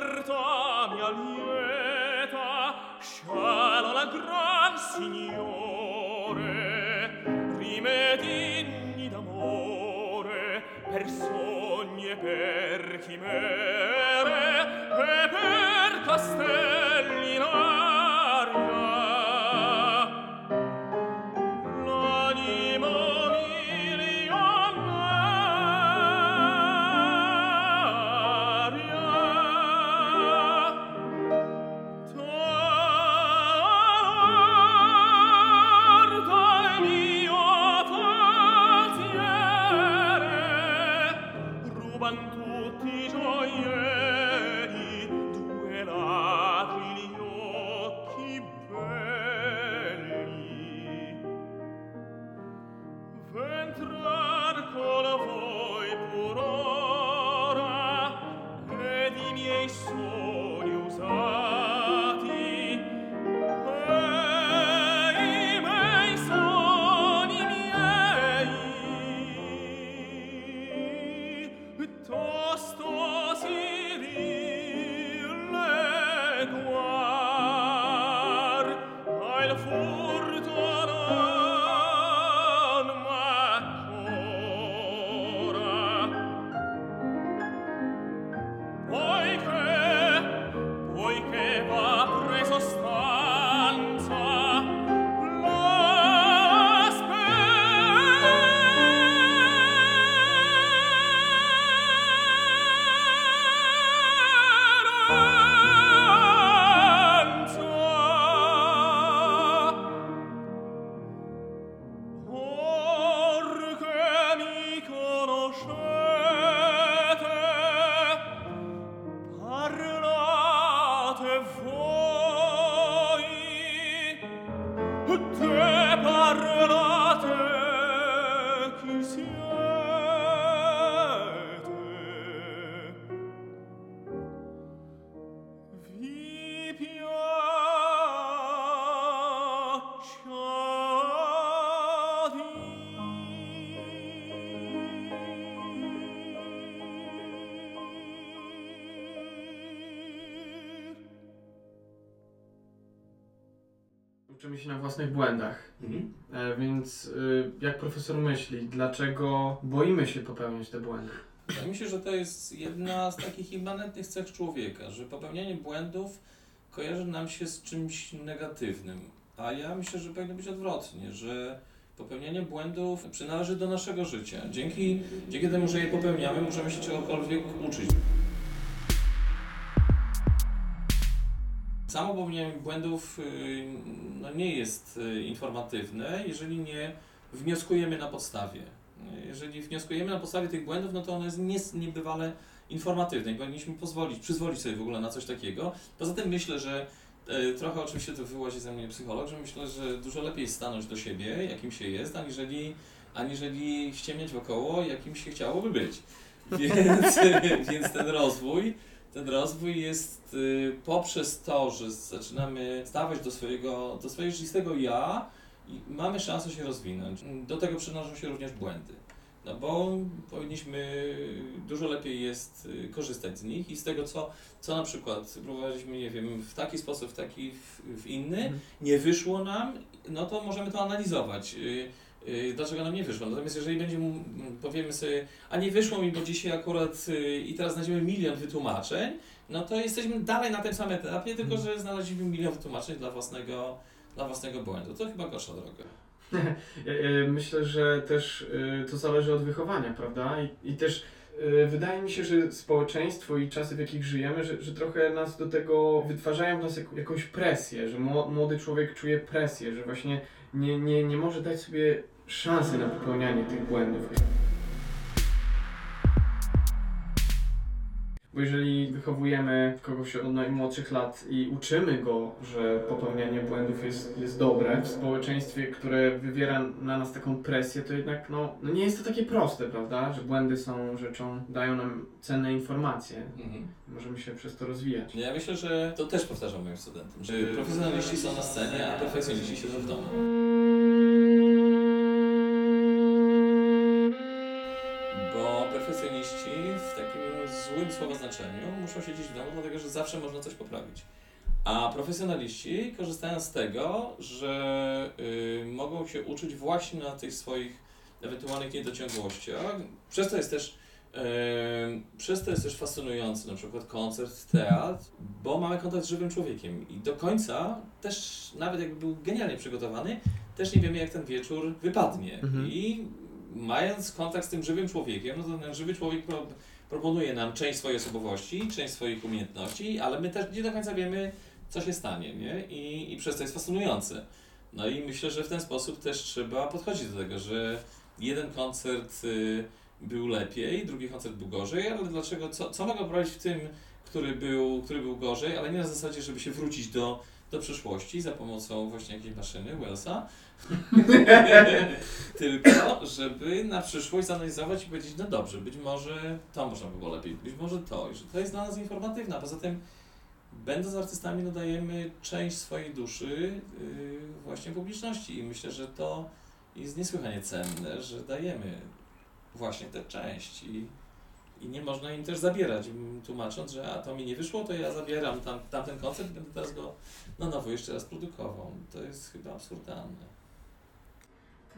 Speaker 1: libertà mia lieta scialo la gran signore rimedigni d'amore per sogni e per chimere e per castelli
Speaker 5: się na własnych błędach. E, więc y, jak profesor myśli, dlaczego boimy się popełniać te błędy?
Speaker 4: Wydaje mi się, że to jest jedna z takich immanentnych cech człowieka, że popełnianie błędów kojarzy nam się z czymś negatywnym. A ja myślę, że powinno być odwrotnie, że popełnianie błędów przynależy do naszego życia. Dzięki, dzięki temu, że je popełniamy, możemy się czegokolwiek uczyć. Samo popełnianie błędów y, no, nie jest y, informatywne, jeżeli nie wnioskujemy na podstawie. Jeżeli wnioskujemy na podstawie tych błędów, no to ono jest niebywale informatywne i powinniśmy pozwolić, przyzwolić sobie w ogóle na coś takiego. Poza tym myślę, że e, trochę oczywiście to wyłazi ze mnie psycholog, że myślę, że dużo lepiej stanąć do siebie, jakim się jest, aniżeli, aniżeli ściemniać wokoło, jakim się chciałoby być. Więc, więc ten rozwój, ten rozwój jest y, poprzez to, że zaczynamy stawać do swojego, do swojego rzeczywistego ja i mamy szansę się rozwinąć. Do tego przynoszą się również błędy. No bo powinniśmy, dużo lepiej jest y, korzystać z nich i z tego, co, co na przykład próbowaliśmy, nie wiem, w taki sposób, w taki, w, w inny, nie wyszło nam, no to możemy to analizować. Y, Dlaczego nam nie wyszło? Natomiast jeżeli będziemy, powiemy sobie, a nie wyszło mi, bo dzisiaj akurat y, i teraz znajdziemy milion wytłumaczeń, no to jesteśmy dalej na tym samym etapie, tylko że znaleźliśmy milion wytłumaczeń dla własnego, dla własnego błędu. To chyba gorsza droga.
Speaker 5: Myślę, że też y, to zależy od wychowania, prawda? I, i też wydaje mi się, że społeczeństwo i czasy, w jakich żyjemy, że, że trochę nas do tego wytwarzają w nas jak, jakąś presję, że mło- młody człowiek czuje presję, że właśnie nie, nie, nie może dać sobie szansy na popełnianie tych błędów. Bo jeżeli wychowujemy kogoś od najmłodszych lat i uczymy go, że popełnianie błędów jest, jest dobre w społeczeństwie, które wywiera na nas taką presję, to jednak no, no nie jest to takie proste, prawda? Że błędy są rzeczą, dają nam cenne informacje.
Speaker 4: Mhm.
Speaker 5: Możemy się przez to rozwijać.
Speaker 4: Ja myślę, że to też powtarzam moim studentom, że profesjonaliści są na scenie, a perfekcjoniści siedzą w domu. Bo perfekcjoniści w takim złym słowa znaczeniu muszą siedzieć w domu, dlatego że zawsze można coś poprawić. A profesjonaliści korzystają z tego, że y, mogą się uczyć właśnie na tych swoich ewentualnych niedociągłościach. Przez to jest też y, przez to jest też fascynujący na przykład koncert, teatr, bo mamy kontakt z żywym człowiekiem i do końca też, nawet jakby był genialnie przygotowany, też nie wiemy jak ten wieczór wypadnie.
Speaker 5: Mhm.
Speaker 4: I mając kontakt z tym żywym człowiekiem, no to ten żywy człowiek pro, proponuje nam część swojej osobowości, część swoich umiejętności, ale my też nie do końca wiemy, co się stanie, nie? I, i przez to jest fascynujące. No i myślę, że w ten sposób też trzeba podchodzić do tego, że jeden koncert y, był lepiej, drugi koncert był gorzej, ale dlaczego, co, co mogę poprawić w tym, który był, który był gorzej, ale nie na zasadzie, żeby się wrócić do, do przeszłości za pomocą właśnie jakiejś maszyny, Wellsa, tylko żeby na przyszłość zanalizować i powiedzieć, no dobrze, być może to można by było lepiej, być może to, i że to jest dla nas informatywne, poza tym będąc artystami nadajemy część swojej duszy yy, właśnie publiczności i myślę, że to jest niesłychanie cenne, że dajemy właśnie tę część i, i nie można im też zabierać, tłumacząc, że a to mi nie wyszło, to ja zabieram tam, tamten koncert i będę teraz go na nowo jeszcze raz produkował. To jest chyba absurdalne.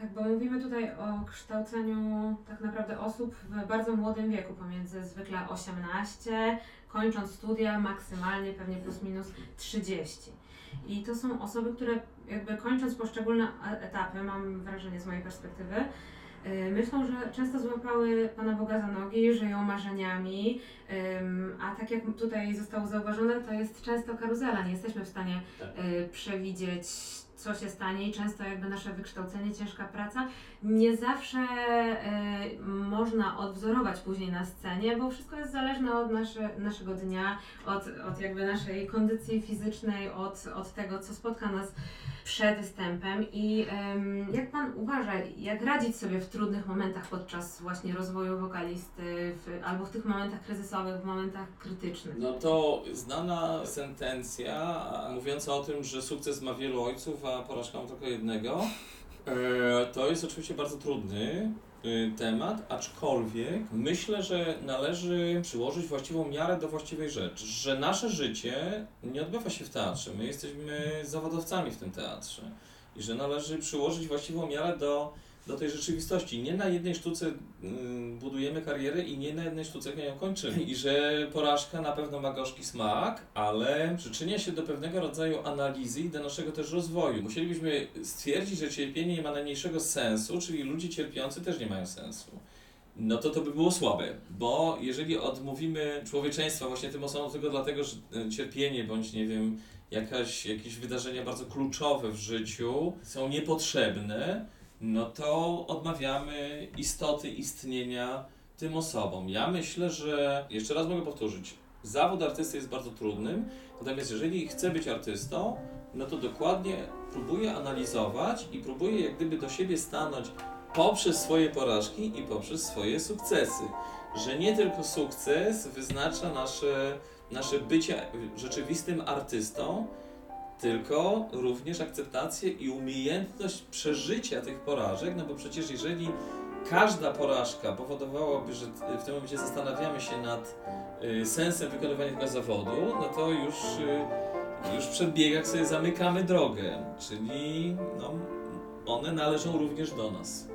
Speaker 3: Tak, bo mówimy tutaj o kształceniu tak naprawdę osób w bardzo młodym wieku, pomiędzy zwykle 18, kończąc studia maksymalnie pewnie plus minus 30. I to są osoby, które jakby kończąc poszczególne e- etapy, mam wrażenie z mojej perspektywy, yy, myślą, że często złapały Pana Boga za nogi, żyją marzeniami, a tak jak tutaj zostało zauważone, to jest często karuzela, nie jesteśmy w stanie
Speaker 4: Tak.
Speaker 3: y, przewidzieć, co się stanie i często jakby nasze wykształcenie, ciężka praca nie zawsze y, można odwzorować później na scenie, bo wszystko jest zależne od nasze, naszego dnia, od, od jakby naszej kondycji fizycznej, od, od tego, co spotka nas przed występem i jak Pan uważa, jak radzić sobie w trudnych momentach podczas właśnie rozwoju wokalisty, w, albo w tych momentach kryzysowych, w momentach krytycznych?
Speaker 4: No to znana sentencja mówiąca o tym, że sukces ma wielu ojców, a porażka ma tylko jednego. E, To jest oczywiście bardzo trudny y, temat, aczkolwiek myślę, że należy przyłożyć właściwą miarę do właściwej rzeczy, że nasze życie nie odbywa się w teatrze, my jesteśmy zawodowcami w tym teatrze i że należy przyłożyć właściwą miarę do, do tej rzeczywistości. Nie na jednej sztuce mm, budujemy karierę i nie na jednej sztuce ją kończymy. I że porażka na pewno ma gorzki smak, ale przyczynia się do pewnego rodzaju analizy i do naszego też rozwoju. Musielibyśmy stwierdzić, że cierpienie nie ma najmniejszego sensu, czyli ludzie cierpiący też nie mają sensu. No to to by było słabe, bo jeżeli odmówimy człowieczeństwa właśnie tym osobom tylko dlatego, że e, cierpienie bądź nie wiem, jakaś, jakieś wydarzenia bardzo kluczowe w życiu są niepotrzebne, no to odmawiamy istoty istnienia tym osobom. Ja myślę, że, jeszcze raz mogę powtórzyć, zawód artysty jest bardzo trudnym, natomiast jeżeli chcę być artystą, no to dokładnie próbuję analizować i próbuję jak gdyby do siebie stanąć poprzez swoje porażki i poprzez swoje sukcesy. Że nie tylko sukces wyznacza nasze, nasze bycie rzeczywistym artystą, tylko również akceptację i umiejętność przeżycia tych porażek, no bo przecież jeżeli każda porażka powodowałaby, że w tym momencie zastanawiamy się nad y, sensem wykonywania tego zawodu, no to już, y, już w przedbiegach sobie zamykamy drogę, czyli no, one należą również do nas.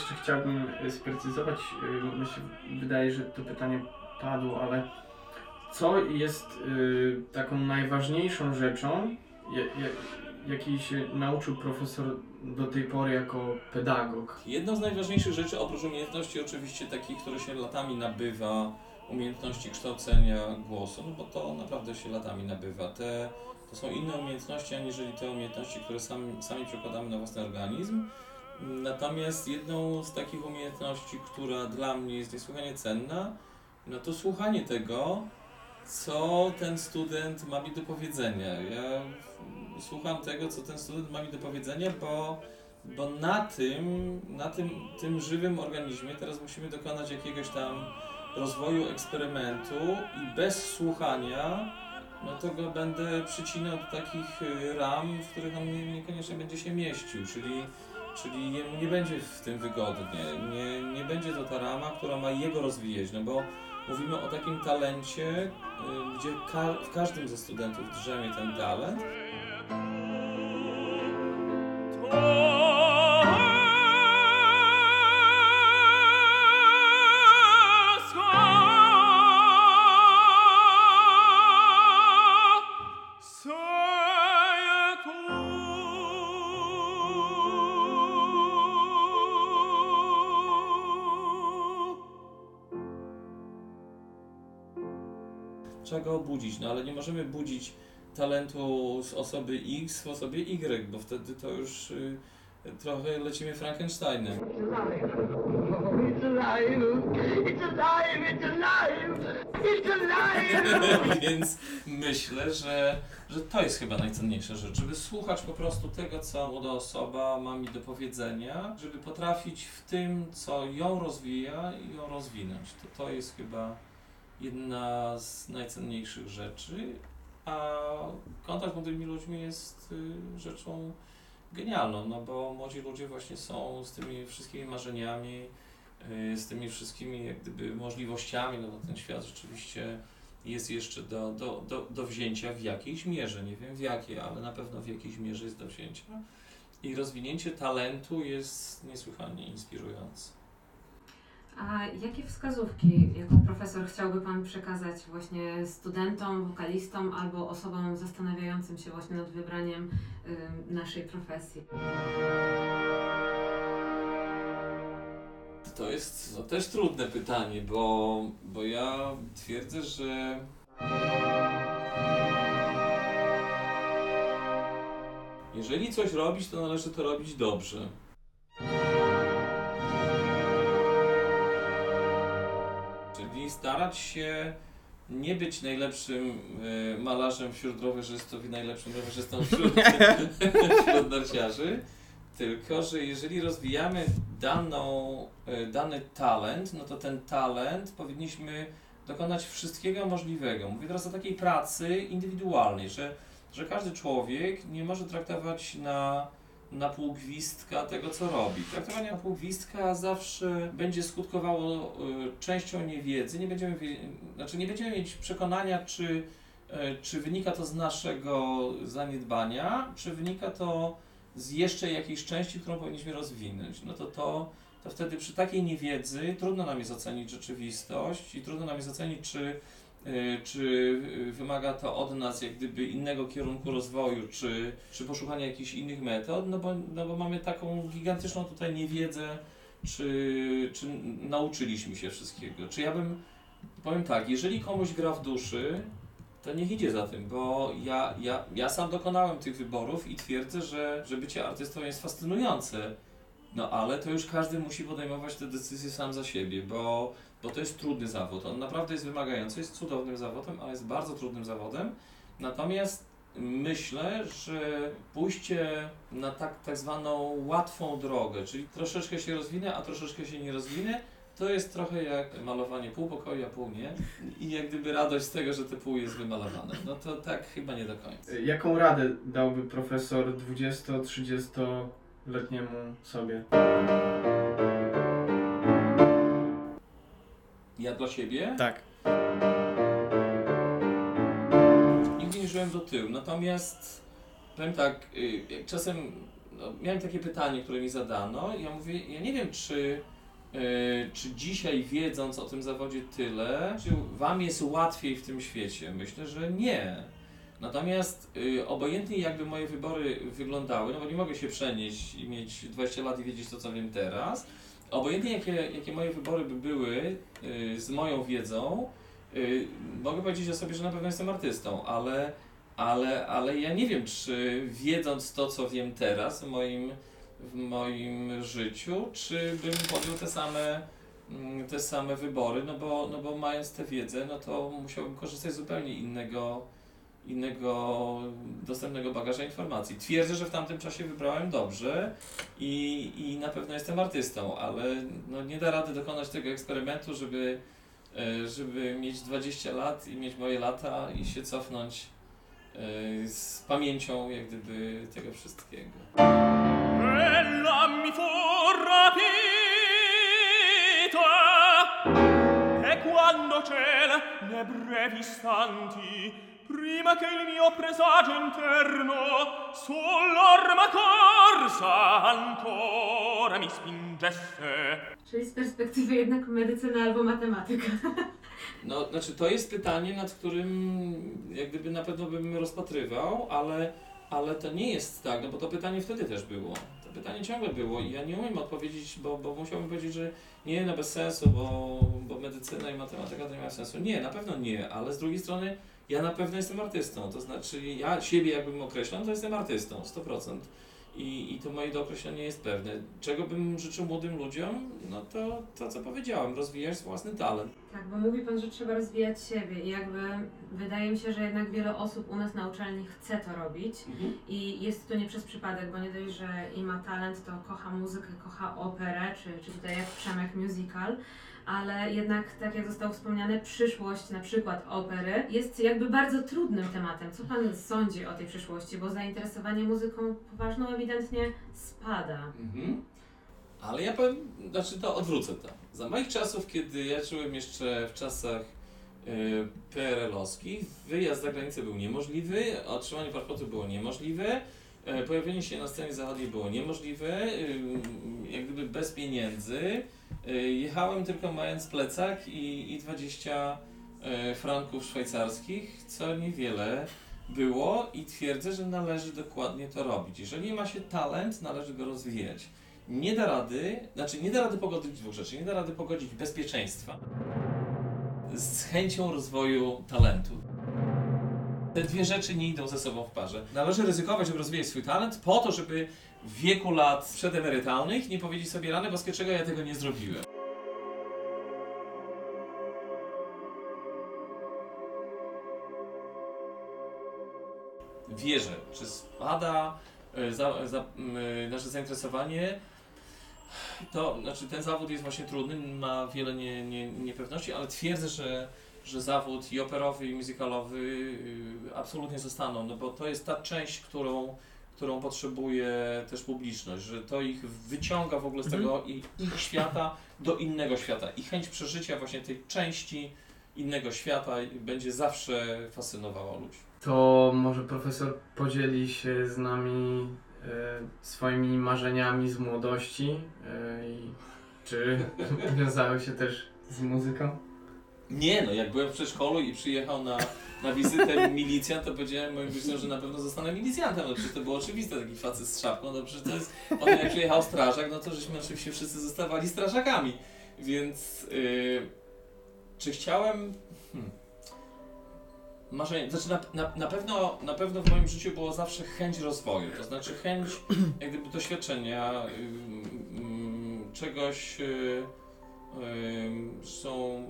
Speaker 5: Jeszcze chciałbym y, sprecyzować, y, mi się wydaje, że to pytanie padło, ale co jest y, taką najważniejszą rzeczą, ja, ja, jakiej się nauczył profesor do tej pory jako pedagog?
Speaker 4: Jedną z najważniejszych rzeczy, oprócz umiejętności oczywiście takich, które się latami nabywa, umiejętności kształcenia głosu, no bo to naprawdę się latami nabywa. Te, to są inne umiejętności, aniżeli te umiejętności, które sami, sami przekładamy na własny organizm. Natomiast jedną z takich umiejętności, która dla mnie jest niesłychanie cenna, no to słuchanie tego, co ten student ma mi do powiedzenia. Ja słucham tego, co ten student ma mi do powiedzenia, bo bo na tym, na tym, tym żywym organizmie teraz musimy dokonać jakiegoś tam rozwoju eksperymentu i bez słuchania, no to go będę przycinał do takich ram, w których on nie, niekoniecznie będzie się mieścił, czyli, czyli nie będzie w tym wygodnie, nie, nie będzie to ta rama, która ma jego rozwijać, no bo mówimy o takim talencie, y, gdzie ka w każdym ze studentów drzemie ten talent, trzeba go obudzić, no ale nie możemy budzić talentu z osoby X w osobie Y, bo wtedy to już y, trochę lecimy Frankensteinem.
Speaker 6: It's alive! It's alive! It's alive! It's alive!
Speaker 4: Więc myślę, że, że to jest chyba najcenniejsza rzecz, żeby słuchać po prostu tego, co młoda osoba ma mi do powiedzenia, żeby potrafić w tym, co ją rozwija, ją rozwinąć. To, to jest chyba jedna z najcenniejszych rzeczy, a kontakt z młodymi ludźmi jest y, rzeczą genialną, no bo młodzi ludzie właśnie są z tymi wszystkimi marzeniami, y, z tymi wszystkimi jak gdyby możliwościami, no bo ten świat rzeczywiście jest jeszcze do, do, do, do wzięcia w jakiejś mierze, nie wiem w jakiej, ale na pewno w jakiejś mierze jest do wzięcia. I rozwinięcie talentu jest niesłychanie inspirujące.
Speaker 3: A jakie wskazówki jako profesor chciałby Pan przekazać właśnie studentom, wokalistom albo osobom zastanawiającym się właśnie nad wybraniem ym, naszej profesji?
Speaker 4: To jest no, też trudne pytanie, bo, bo ja twierdzę, że jeżeli coś robić, to należy to robić dobrze. Starać się nie być najlepszym e, malarzem wśród rowerzystów i najlepszym rowerzystą wśród, wśród narciarzy, tylko że jeżeli rozwijamy daną, e, dany talent, no to ten talent powinniśmy dokonać wszystkiego możliwego. Mówię teraz o takiej pracy indywidualnej, że, że każdy człowiek nie może traktować na, na półgwistka tego, co robi. Traktowanie na półgwistka zawsze będzie skutkowało y, częścią niewiedzy. Nie będziemy, znaczy nie będziemy mieć przekonania, czy, y, czy wynika to z naszego zaniedbania, czy wynika to z jeszcze jakiejś części, którą powinniśmy rozwinąć. No to to, to wtedy przy takiej niewiedzy trudno nam jest ocenić rzeczywistość i trudno nam jest ocenić, czy, czy y, wymaga to od nas jak gdyby innego kierunku rozwoju, czy, czy poszukania jakichś innych metod, no bo, no bo mamy taką gigantyczną tutaj niewiedzę, czy, czy nauczyliśmy się wszystkiego. Czy ja bym, powiem tak, jeżeli komuś gra w duszy, to niech idzie za tym, bo ja, ja, ja sam dokonałem tych wyborów i twierdzę, że, że bycie artystą jest fascynujące. No ale to już każdy musi podejmować te decyzje sam za siebie, bo, bo to jest trudny zawód. On naprawdę jest wymagający, jest cudownym zawodem, ale jest bardzo trudnym zawodem. Natomiast myślę, że pójście na tak, tak zwaną łatwą drogę, czyli troszeczkę się rozwinę, a troszeczkę się nie rozwinę, to jest trochę jak malowanie pół pokoju, a pół nie. I jak gdyby radość z tego, że te pół jest wymalowane. No to tak chyba nie do końca.
Speaker 5: Jaką radę dałby profesor 20-30-letniemu sobie?
Speaker 4: Ja dla siebie
Speaker 5: Tak.
Speaker 4: nigdy nie żyłem do tyłu. Natomiast powiem tak, y, czasem no, miałem takie pytanie, które mi zadano. i Ja mówię, ja nie wiem, czy, e, czy dzisiaj wiedząc o tym zawodzie tyle, czy wam jest łatwiej w tym świecie? Myślę, że nie. Natomiast y, obojętnie jakby moje wybory wyglądały, no bo nie mogę się przenieść i mieć 20 lat i wiedzieć to, co wiem teraz. Obojętnie jakie, jakie moje wybory by były y, z moją wiedzą, y, mogę powiedzieć o sobie, że na pewno jestem artystą, ale, ale, ale ja nie wiem, czy wiedząc to, co wiem teraz w moim, w moim życiu, czy bym podjął te same, mm, te same wybory, no bo, no bo mając tę wiedzę, no to musiałbym korzystać z zupełnie innego, innego dostępnego bagaża informacji. Twierdzę, że w tamtym czasie wybrałem dobrze i, i na pewno jestem artystą, ale no nie da rady dokonać tego eksperymentu, żeby, e, żeby mieć 20 lat i mieć moje lata i się cofnąć e, z pamięcią jak gdyby tego wszystkiego.
Speaker 1: Ella mi E quando ciel ne brevi istanti Prima che il mio presagio interno Sull'orma corsa ancora mi spingesse
Speaker 3: Czyli z perspektywy jednak medycyna albo matematyka.
Speaker 4: No, znaczy to jest pytanie, nad którym jak gdyby na pewno bym rozpatrywał, ale, ale to nie jest tak, no bo to pytanie wtedy też było. To pytanie ciągle było i ja nie umiem odpowiedzieć, bo, bo musiałbym powiedzieć, że nie, no bez sensu, bo, bo medycyna i matematyka to nie ma sensu. Nie, na pewno nie, ale z drugiej strony ja na pewno jestem artystą, to znaczy ja siebie jakbym określał, to jestem artystą, 100%. I, I to moje dookreślenie jest pewne. Czego bym życzył młodym ludziom? No to to, co powiedziałem, rozwijać własny talent.
Speaker 3: Tak, bo mówi Pan, że trzeba rozwijać siebie i jakby wydaje mi się, że jednak wiele osób u nas na uczelni chce to robić i jest to nie przez przypadek, bo nie dość, że i ma talent, to kocha muzykę, kocha operę, czy, czy tutaj jak Przemek musical, ale jednak, tak jak zostało wspomniane, przyszłość na przykład opery jest jakby bardzo trudnym tematem. Co Pan sądzi o tej przyszłości? Bo zainteresowanie muzyką poważną ewidentnie spada.
Speaker 4: Mhm. Ale ja powiem, znaczy to odwrócę to. Za moich czasów, kiedy ja żyłem jeszcze w czasach y, PRL-owskich, wyjazd za granicę był niemożliwy, otrzymanie paszportu było niemożliwe, pojawienie się na scenie zachodniej było niemożliwe, y, jak gdyby bez pieniędzy. Y, jechałem tylko mając plecak i, i 20 y, franków szwajcarskich, co niewiele było i twierdzę, że należy dokładnie to robić. Jeżeli ma się talent, należy go rozwijać. Nie da rady, znaczy nie da rady pogodzić dwóch rzeczy. Nie da rady pogodzić bezpieczeństwa z chęcią rozwoju talentu. Te dwie rzeczy nie idą ze sobą w parze. Należy ryzykować, żeby rozwijać swój talent po to, żeby w wieku lat przedemerytalnych nie powiedzieć sobie rany boskie, czego ja tego nie zrobiłem. Wierzę, czy spada e, za, za, e, nasze zainteresowanie to znaczy ten zawód jest właśnie trudny, ma wiele nie, nie, niepewności, ale twierdzę, że, że zawód i operowy, i musicalowy y, absolutnie zostaną, no bo to jest ta część, którą, którą potrzebuje też publiczność, że to ich wyciąga w ogóle z
Speaker 5: Mhm.
Speaker 4: tego ich, ich świata do innego świata i chęć przeżycia właśnie tej części innego świata będzie zawsze fascynowała ludzi.
Speaker 5: To może profesor podzieli się z nami e, swoimi marzeniami z młodości i czy wiązały się też z muzyką?
Speaker 4: Nie, no jak byłem w przedszkolu i przyjechał na, na wizytę milicjant, to powiedziałem moim rodzicom, że na pewno zostanę milicjantem. No przecież to było oczywiste, taki facet z szapką, no przecież to jest... Potem jak przyjechał strażak, no to żeśmy oczywiście wszyscy zostawali strażakami. Więc yy, czy chciałem... Hmm. Marzenie, znaczy na, na, na, pewno, na pewno w moim życiu było zawsze chęć rozwoju, to znaczy chęć jak gdyby doświadczenia ym, ym, czegoś, yy, ym, są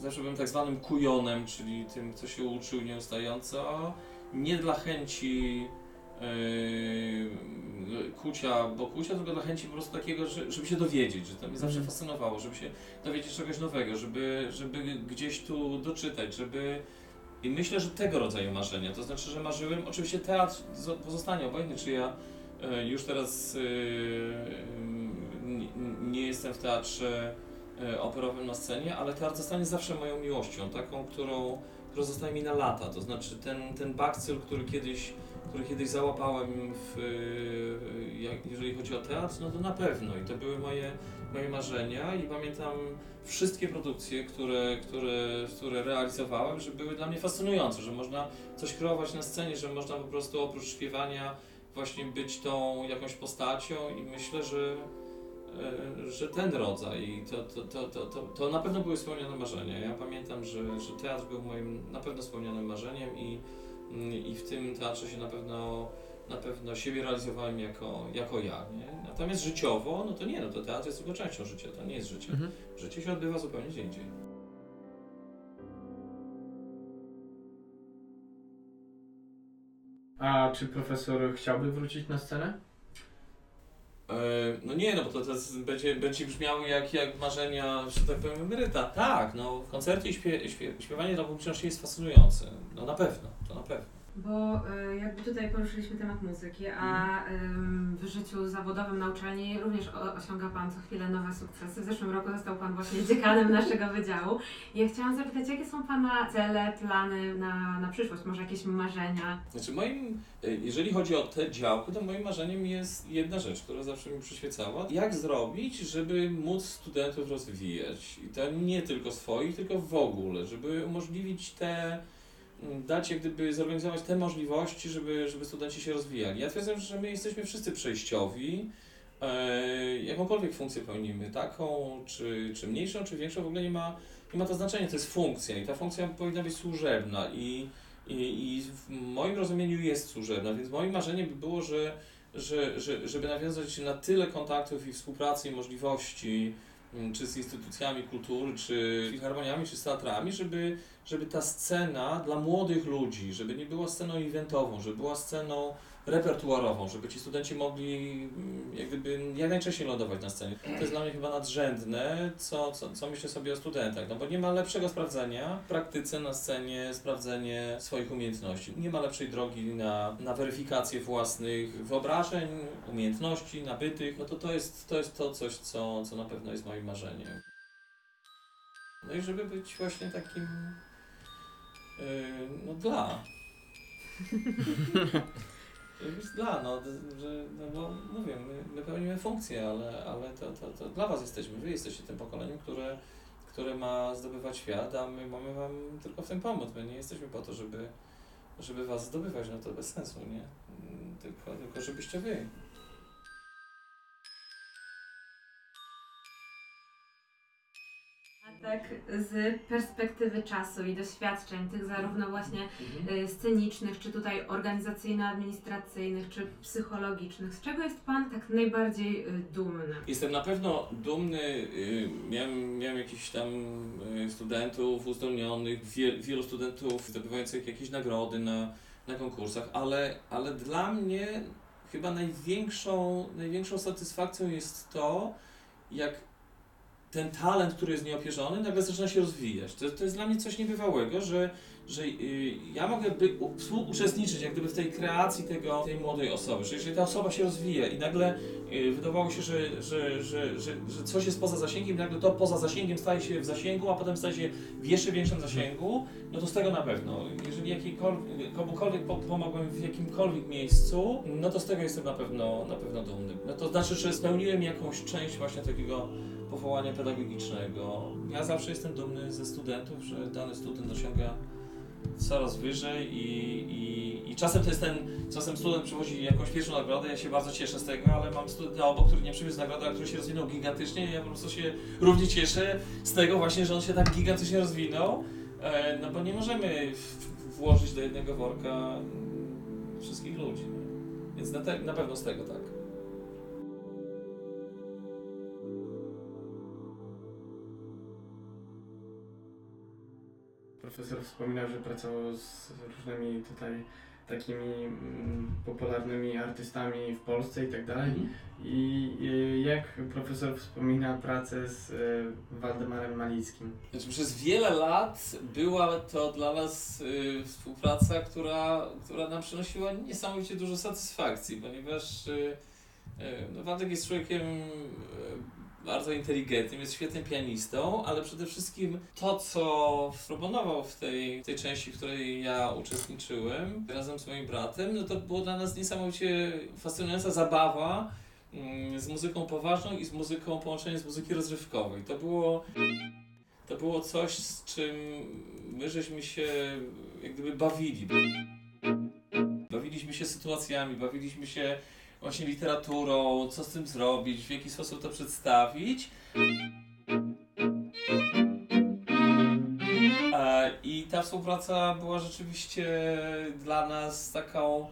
Speaker 4: zawsze byłem tak zwanym kujonem, czyli tym, kto się uczył nieustająco. Nie dla chęci yy, kucia, bo kucia, tylko dla chęci po prostu takiego, że, żeby się dowiedzieć, że to mnie zawsze
Speaker 5: Mhm.
Speaker 4: fascynowało, żeby się dowiedzieć czegoś nowego, żeby, żeby gdzieś tu doczytać, żeby... I myślę, że tego rodzaju marzenia, to znaczy, że marzyłem, oczywiście teatr zo- pozostanie obojętny, czy ja e, już teraz n- nie jestem w teatrze operowym na scenie, ale teatr zostanie zawsze moją miłością, taką, którą, która zostaje mi na lata. To znaczy ten, ten bakcyl, który kiedyś które kiedyś załapałem, w, jak, jeżeli chodzi o teatr, no to na pewno. I to były moje, moje marzenia i pamiętam wszystkie produkcje, które, które, które realizowałem, że były dla mnie fascynujące, że można coś kreować na scenie, że można po prostu oprócz śpiewania właśnie być tą jakąś postacią i myślę, że, e, że ten rodzaj, i to, to, to, to, to, to na pewno były spełnione marzenia. Ja pamiętam, że, że teatr był moim na pewno spełnionym marzeniem i, mm, i w tym teatrze się na pewno na pewno siebie realizowałem jako, jako ja, nie? Natomiast życiowo, no to nie, no to teatr jest tylko częścią życia, to nie jest życie.
Speaker 5: Mhm.
Speaker 4: Życie się odbywa zupełnie gdzie indziej.
Speaker 5: A czy profesor chciałby wrócić na scenę?
Speaker 4: E, No nie, no bo to, jest, będzie, będzie brzmiało jak, jak marzenia, że tak powiem, emeryta. Tak, no w koncercie i śpie, śpie, śpiewanie dla publiczności jest fascynujące. No na pewno, to na pewno.
Speaker 3: Bo y, jakby tutaj poruszyliśmy temat muzyki, a ym, w życiu zawodowym na uczelni również osiąga Pan co chwilę nowe sukcesy. W zeszłym roku został Pan właśnie dziekanem naszego wydziału. Ja chciałam zapytać, jakie są Pana cele, plany na, na przyszłość, może jakieś marzenia?
Speaker 4: Znaczy moim, e, jeżeli chodzi o tę działkę, to moim marzeniem jest jedna rzecz, która zawsze mi przyświecała. Jak zrobić, żeby móc studentów rozwijać? I to nie tylko swoich, tylko w ogóle, żeby umożliwić te dać jak gdyby zorganizować te możliwości, żeby, żeby studenci się rozwijali. Ja twierdzę, że my jesteśmy wszyscy przejściowi. E, jakąkolwiek funkcję pełnimy, taką czy, czy mniejszą, czy większą, w ogóle nie ma, nie ma to znaczenia, to jest funkcja i ta funkcja powinna być służebna i, i, i w moim rozumieniu jest służebna, więc moim marzeniem by było, że, że, że, żeby nawiązać na tyle kontaktów i współpracy i możliwości, mm, czy z instytucjami kultury, czy filharmoniami, czy z teatrami, żeby, żeby ta scena dla młodych ludzi, żeby nie była sceną eventową, żeby była sceną repertuarową, żeby ci studenci mogli mm, jak gdyby jak najczęściej lądować na scenie. To jest dla mnie chyba nadrzędne, co, co, co myślę sobie o studentach, no bo nie ma lepszego sprawdzenia w praktyce na scenie, sprawdzenie swoich umiejętności. Nie ma lepszej drogi na, na weryfikację własnych wyobrażeń, umiejętności nabytych, no to to jest to, jest to coś, co, co na pewno jest moim marzeniem. No i żeby być właśnie takim no dla. Być dla, no, że, no bo mówię, my, my pełnimy funkcję, ale, ale to, to, to dla Was jesteśmy, Wy jesteście tym pokoleniem, które, które ma zdobywać świat, a my mamy Wam tylko w tym pomóc. My nie jesteśmy po to, żeby, żeby Was zdobywać, no to bez sensu, nie? Tylko, tylko żebyście Wy.
Speaker 3: Tak z perspektywy czasu i doświadczeń, tych zarówno właśnie y, scenicznych, czy tutaj organizacyjno-administracyjnych, czy psychologicznych, z czego jest Pan tak najbardziej y, dumny?
Speaker 4: Jestem na pewno dumny, y, miałem, miałem jakichś tam studentów uzdolnionych, wie, wielu studentów zdobywających jakieś nagrody na, na konkursach, ale, ale dla mnie chyba największą, największą satysfakcją jest to, jak ten talent, który jest nieopierzony, nagle zaczyna się rozwijać. To, to jest dla mnie coś niebywałego, że, że y, ja mogę by, współuczestniczyć jak gdyby w tej kreacji tego, tej młodej osoby, że jeżeli ta osoba się rozwija i nagle y, wydawało się, że, że, że, że, że coś jest poza zasięgiem, nagle to poza zasięgiem staje się w zasięgu, a potem staje się w jeszcze większym zasięgu, no to z tego na pewno. Jeżeli komukolwiek po- pomogłem w jakimkolwiek miejscu, no to z tego jestem na pewno, na pewno dumny. No to znaczy, że spełniłem jakąś część właśnie takiego powołania pedagogicznego. Ja zawsze jestem dumny ze studentów, że dany student osiąga coraz wyżej i, i, i czasem to jest ten, czasem student przywozi jakąś pierwszą nagrodę, ja się bardzo cieszę z tego, ale mam studenta obok, który nie przywiózł nagrody, a który się rozwinął gigantycznie i ja po prostu się równie cieszę z tego właśnie, że on się tak gigantycznie rozwinął, e, no bo nie możemy włożyć do jednego worka wszystkich ludzi. nie? Więc na, te, na pewno z tego tak.
Speaker 5: Profesor wspominał, że pracował z różnymi tutaj takimi mm, popularnymi artystami w Polsce i tak dalej. I y, jak profesor wspomina pracę z y, Waldemarem Malickim?
Speaker 4: Znaczy, przez wiele lat była to dla nas y, współpraca, która, która nam przynosiła niesamowicie dużo satysfakcji, ponieważ y, y, no, Waldek jest człowiekiem bardzo inteligentnym, jest świetnym pianistą, ale przede wszystkim to, co proponował w tej, w tej części, w której ja uczestniczyłem razem z moim bratem, no to było dla nas niesamowicie fascynująca zabawa mm, z muzyką poważną i z muzyką, połączenie z muzyki rozrywkowej. To było, to było coś, z czym my żeśmy się jak gdyby bawili. Bawiliśmy się sytuacjami, bawiliśmy się właśnie literaturą, co z tym zrobić, w jaki sposób to przedstawić. E, I ta współpraca była rzeczywiście dla nas taką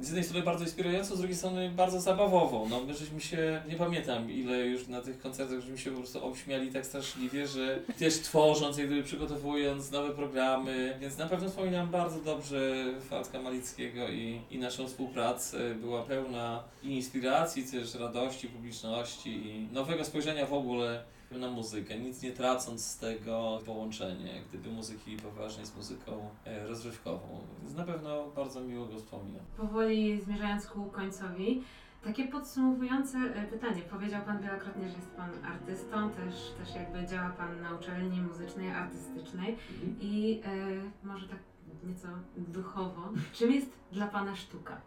Speaker 4: z jednej strony bardzo inspirującą, z drugiej strony bardzo zabawową. No, my żeśmy się, nie pamiętam ile już na tych koncertach, żeśmy się po prostu obśmiali tak straszliwie, że też tworząc, jak gdyby przygotowując nowe programy, więc na pewno wspominam bardzo dobrze Falka Malickiego i, i naszą współpracę. Była pełna inspiracji, też radości, publiczności i nowego spojrzenia w ogóle na muzykę, nic nie tracąc z tego połączenia, jak gdyby muzyki poważnej z muzyką e, rozrywkową. Więc na pewno bardzo miło go wspominam.
Speaker 3: Powoli zmierzając ku końcowi, takie podsumowujące e, pytanie. Powiedział Pan wielokrotnie, że jest Pan artystą, też, też jakby działa Pan na uczelni muzycznej, artystycznej i e, może tak nieco duchowo. Czym jest dla Pana sztuka?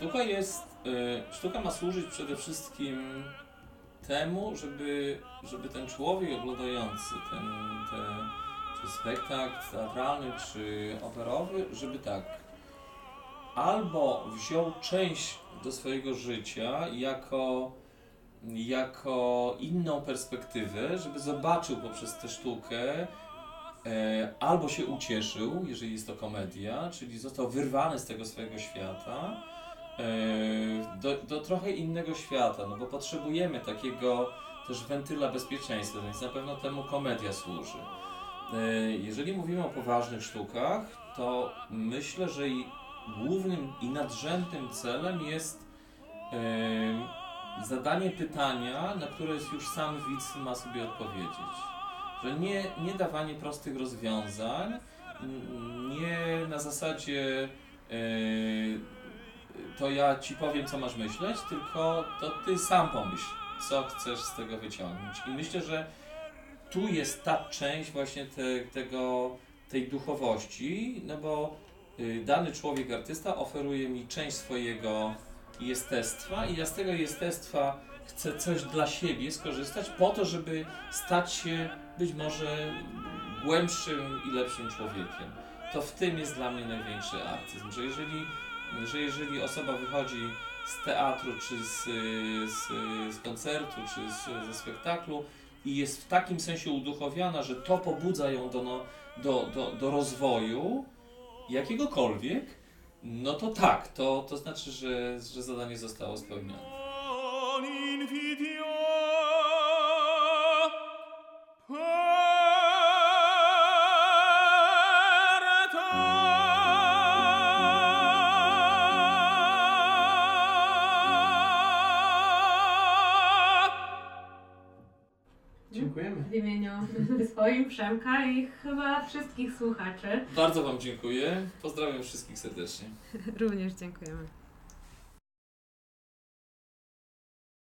Speaker 4: Sztuka jest, e, sztuka ma służyć przede wszystkim temu, żeby, żeby ten człowiek oglądający ten, ten czy spektakl teatralny, czy operowy, żeby tak albo wziął część do swojego życia jako, jako inną perspektywę, żeby zobaczył poprzez tę sztukę, e, albo się ucieszył, jeżeli jest to komedia, czyli został wyrwany z tego swojego świata, do, do trochę innego świata, no bo potrzebujemy takiego też wentyla bezpieczeństwa, więc na pewno temu komedia służy. E, Jeżeli mówimy o poważnych sztukach, to myślę, że i głównym i nadrzędnym celem jest e, zadanie pytania, na które już sam widz ma sobie odpowiedzieć. Że nie, nie dawanie prostych rozwiązań, nie na zasadzie e, to ja ci powiem, co masz myśleć, tylko to ty sam pomyśl, co chcesz z tego wyciągnąć. I myślę, że tu jest ta część właśnie te, tego, tej duchowości, no bo y, dany człowiek, artysta oferuje mi część swojego jestestwa i ja z tego jestestwa chcę coś dla siebie skorzystać po to, żeby stać się być może głębszym i lepszym człowiekiem. To w tym jest dla mnie największy artyzm, że jeżeli, że jeżeli osoba wychodzi z teatru, czy z, z, z koncertu, czy z, ze spektaklu i jest w takim sensie uduchowiona, że to pobudza ją do, no, do, do, do rozwoju jakiegokolwiek, no to tak, to, to znaczy, że, że zadanie zostało spełnione.
Speaker 1: non
Speaker 3: W imieniu swoim, Przemka i chyba wszystkich słuchaczy
Speaker 4: Bardzo Wam dziękuję. Pozdrawiam wszystkich serdecznie.
Speaker 3: również dziękujemy.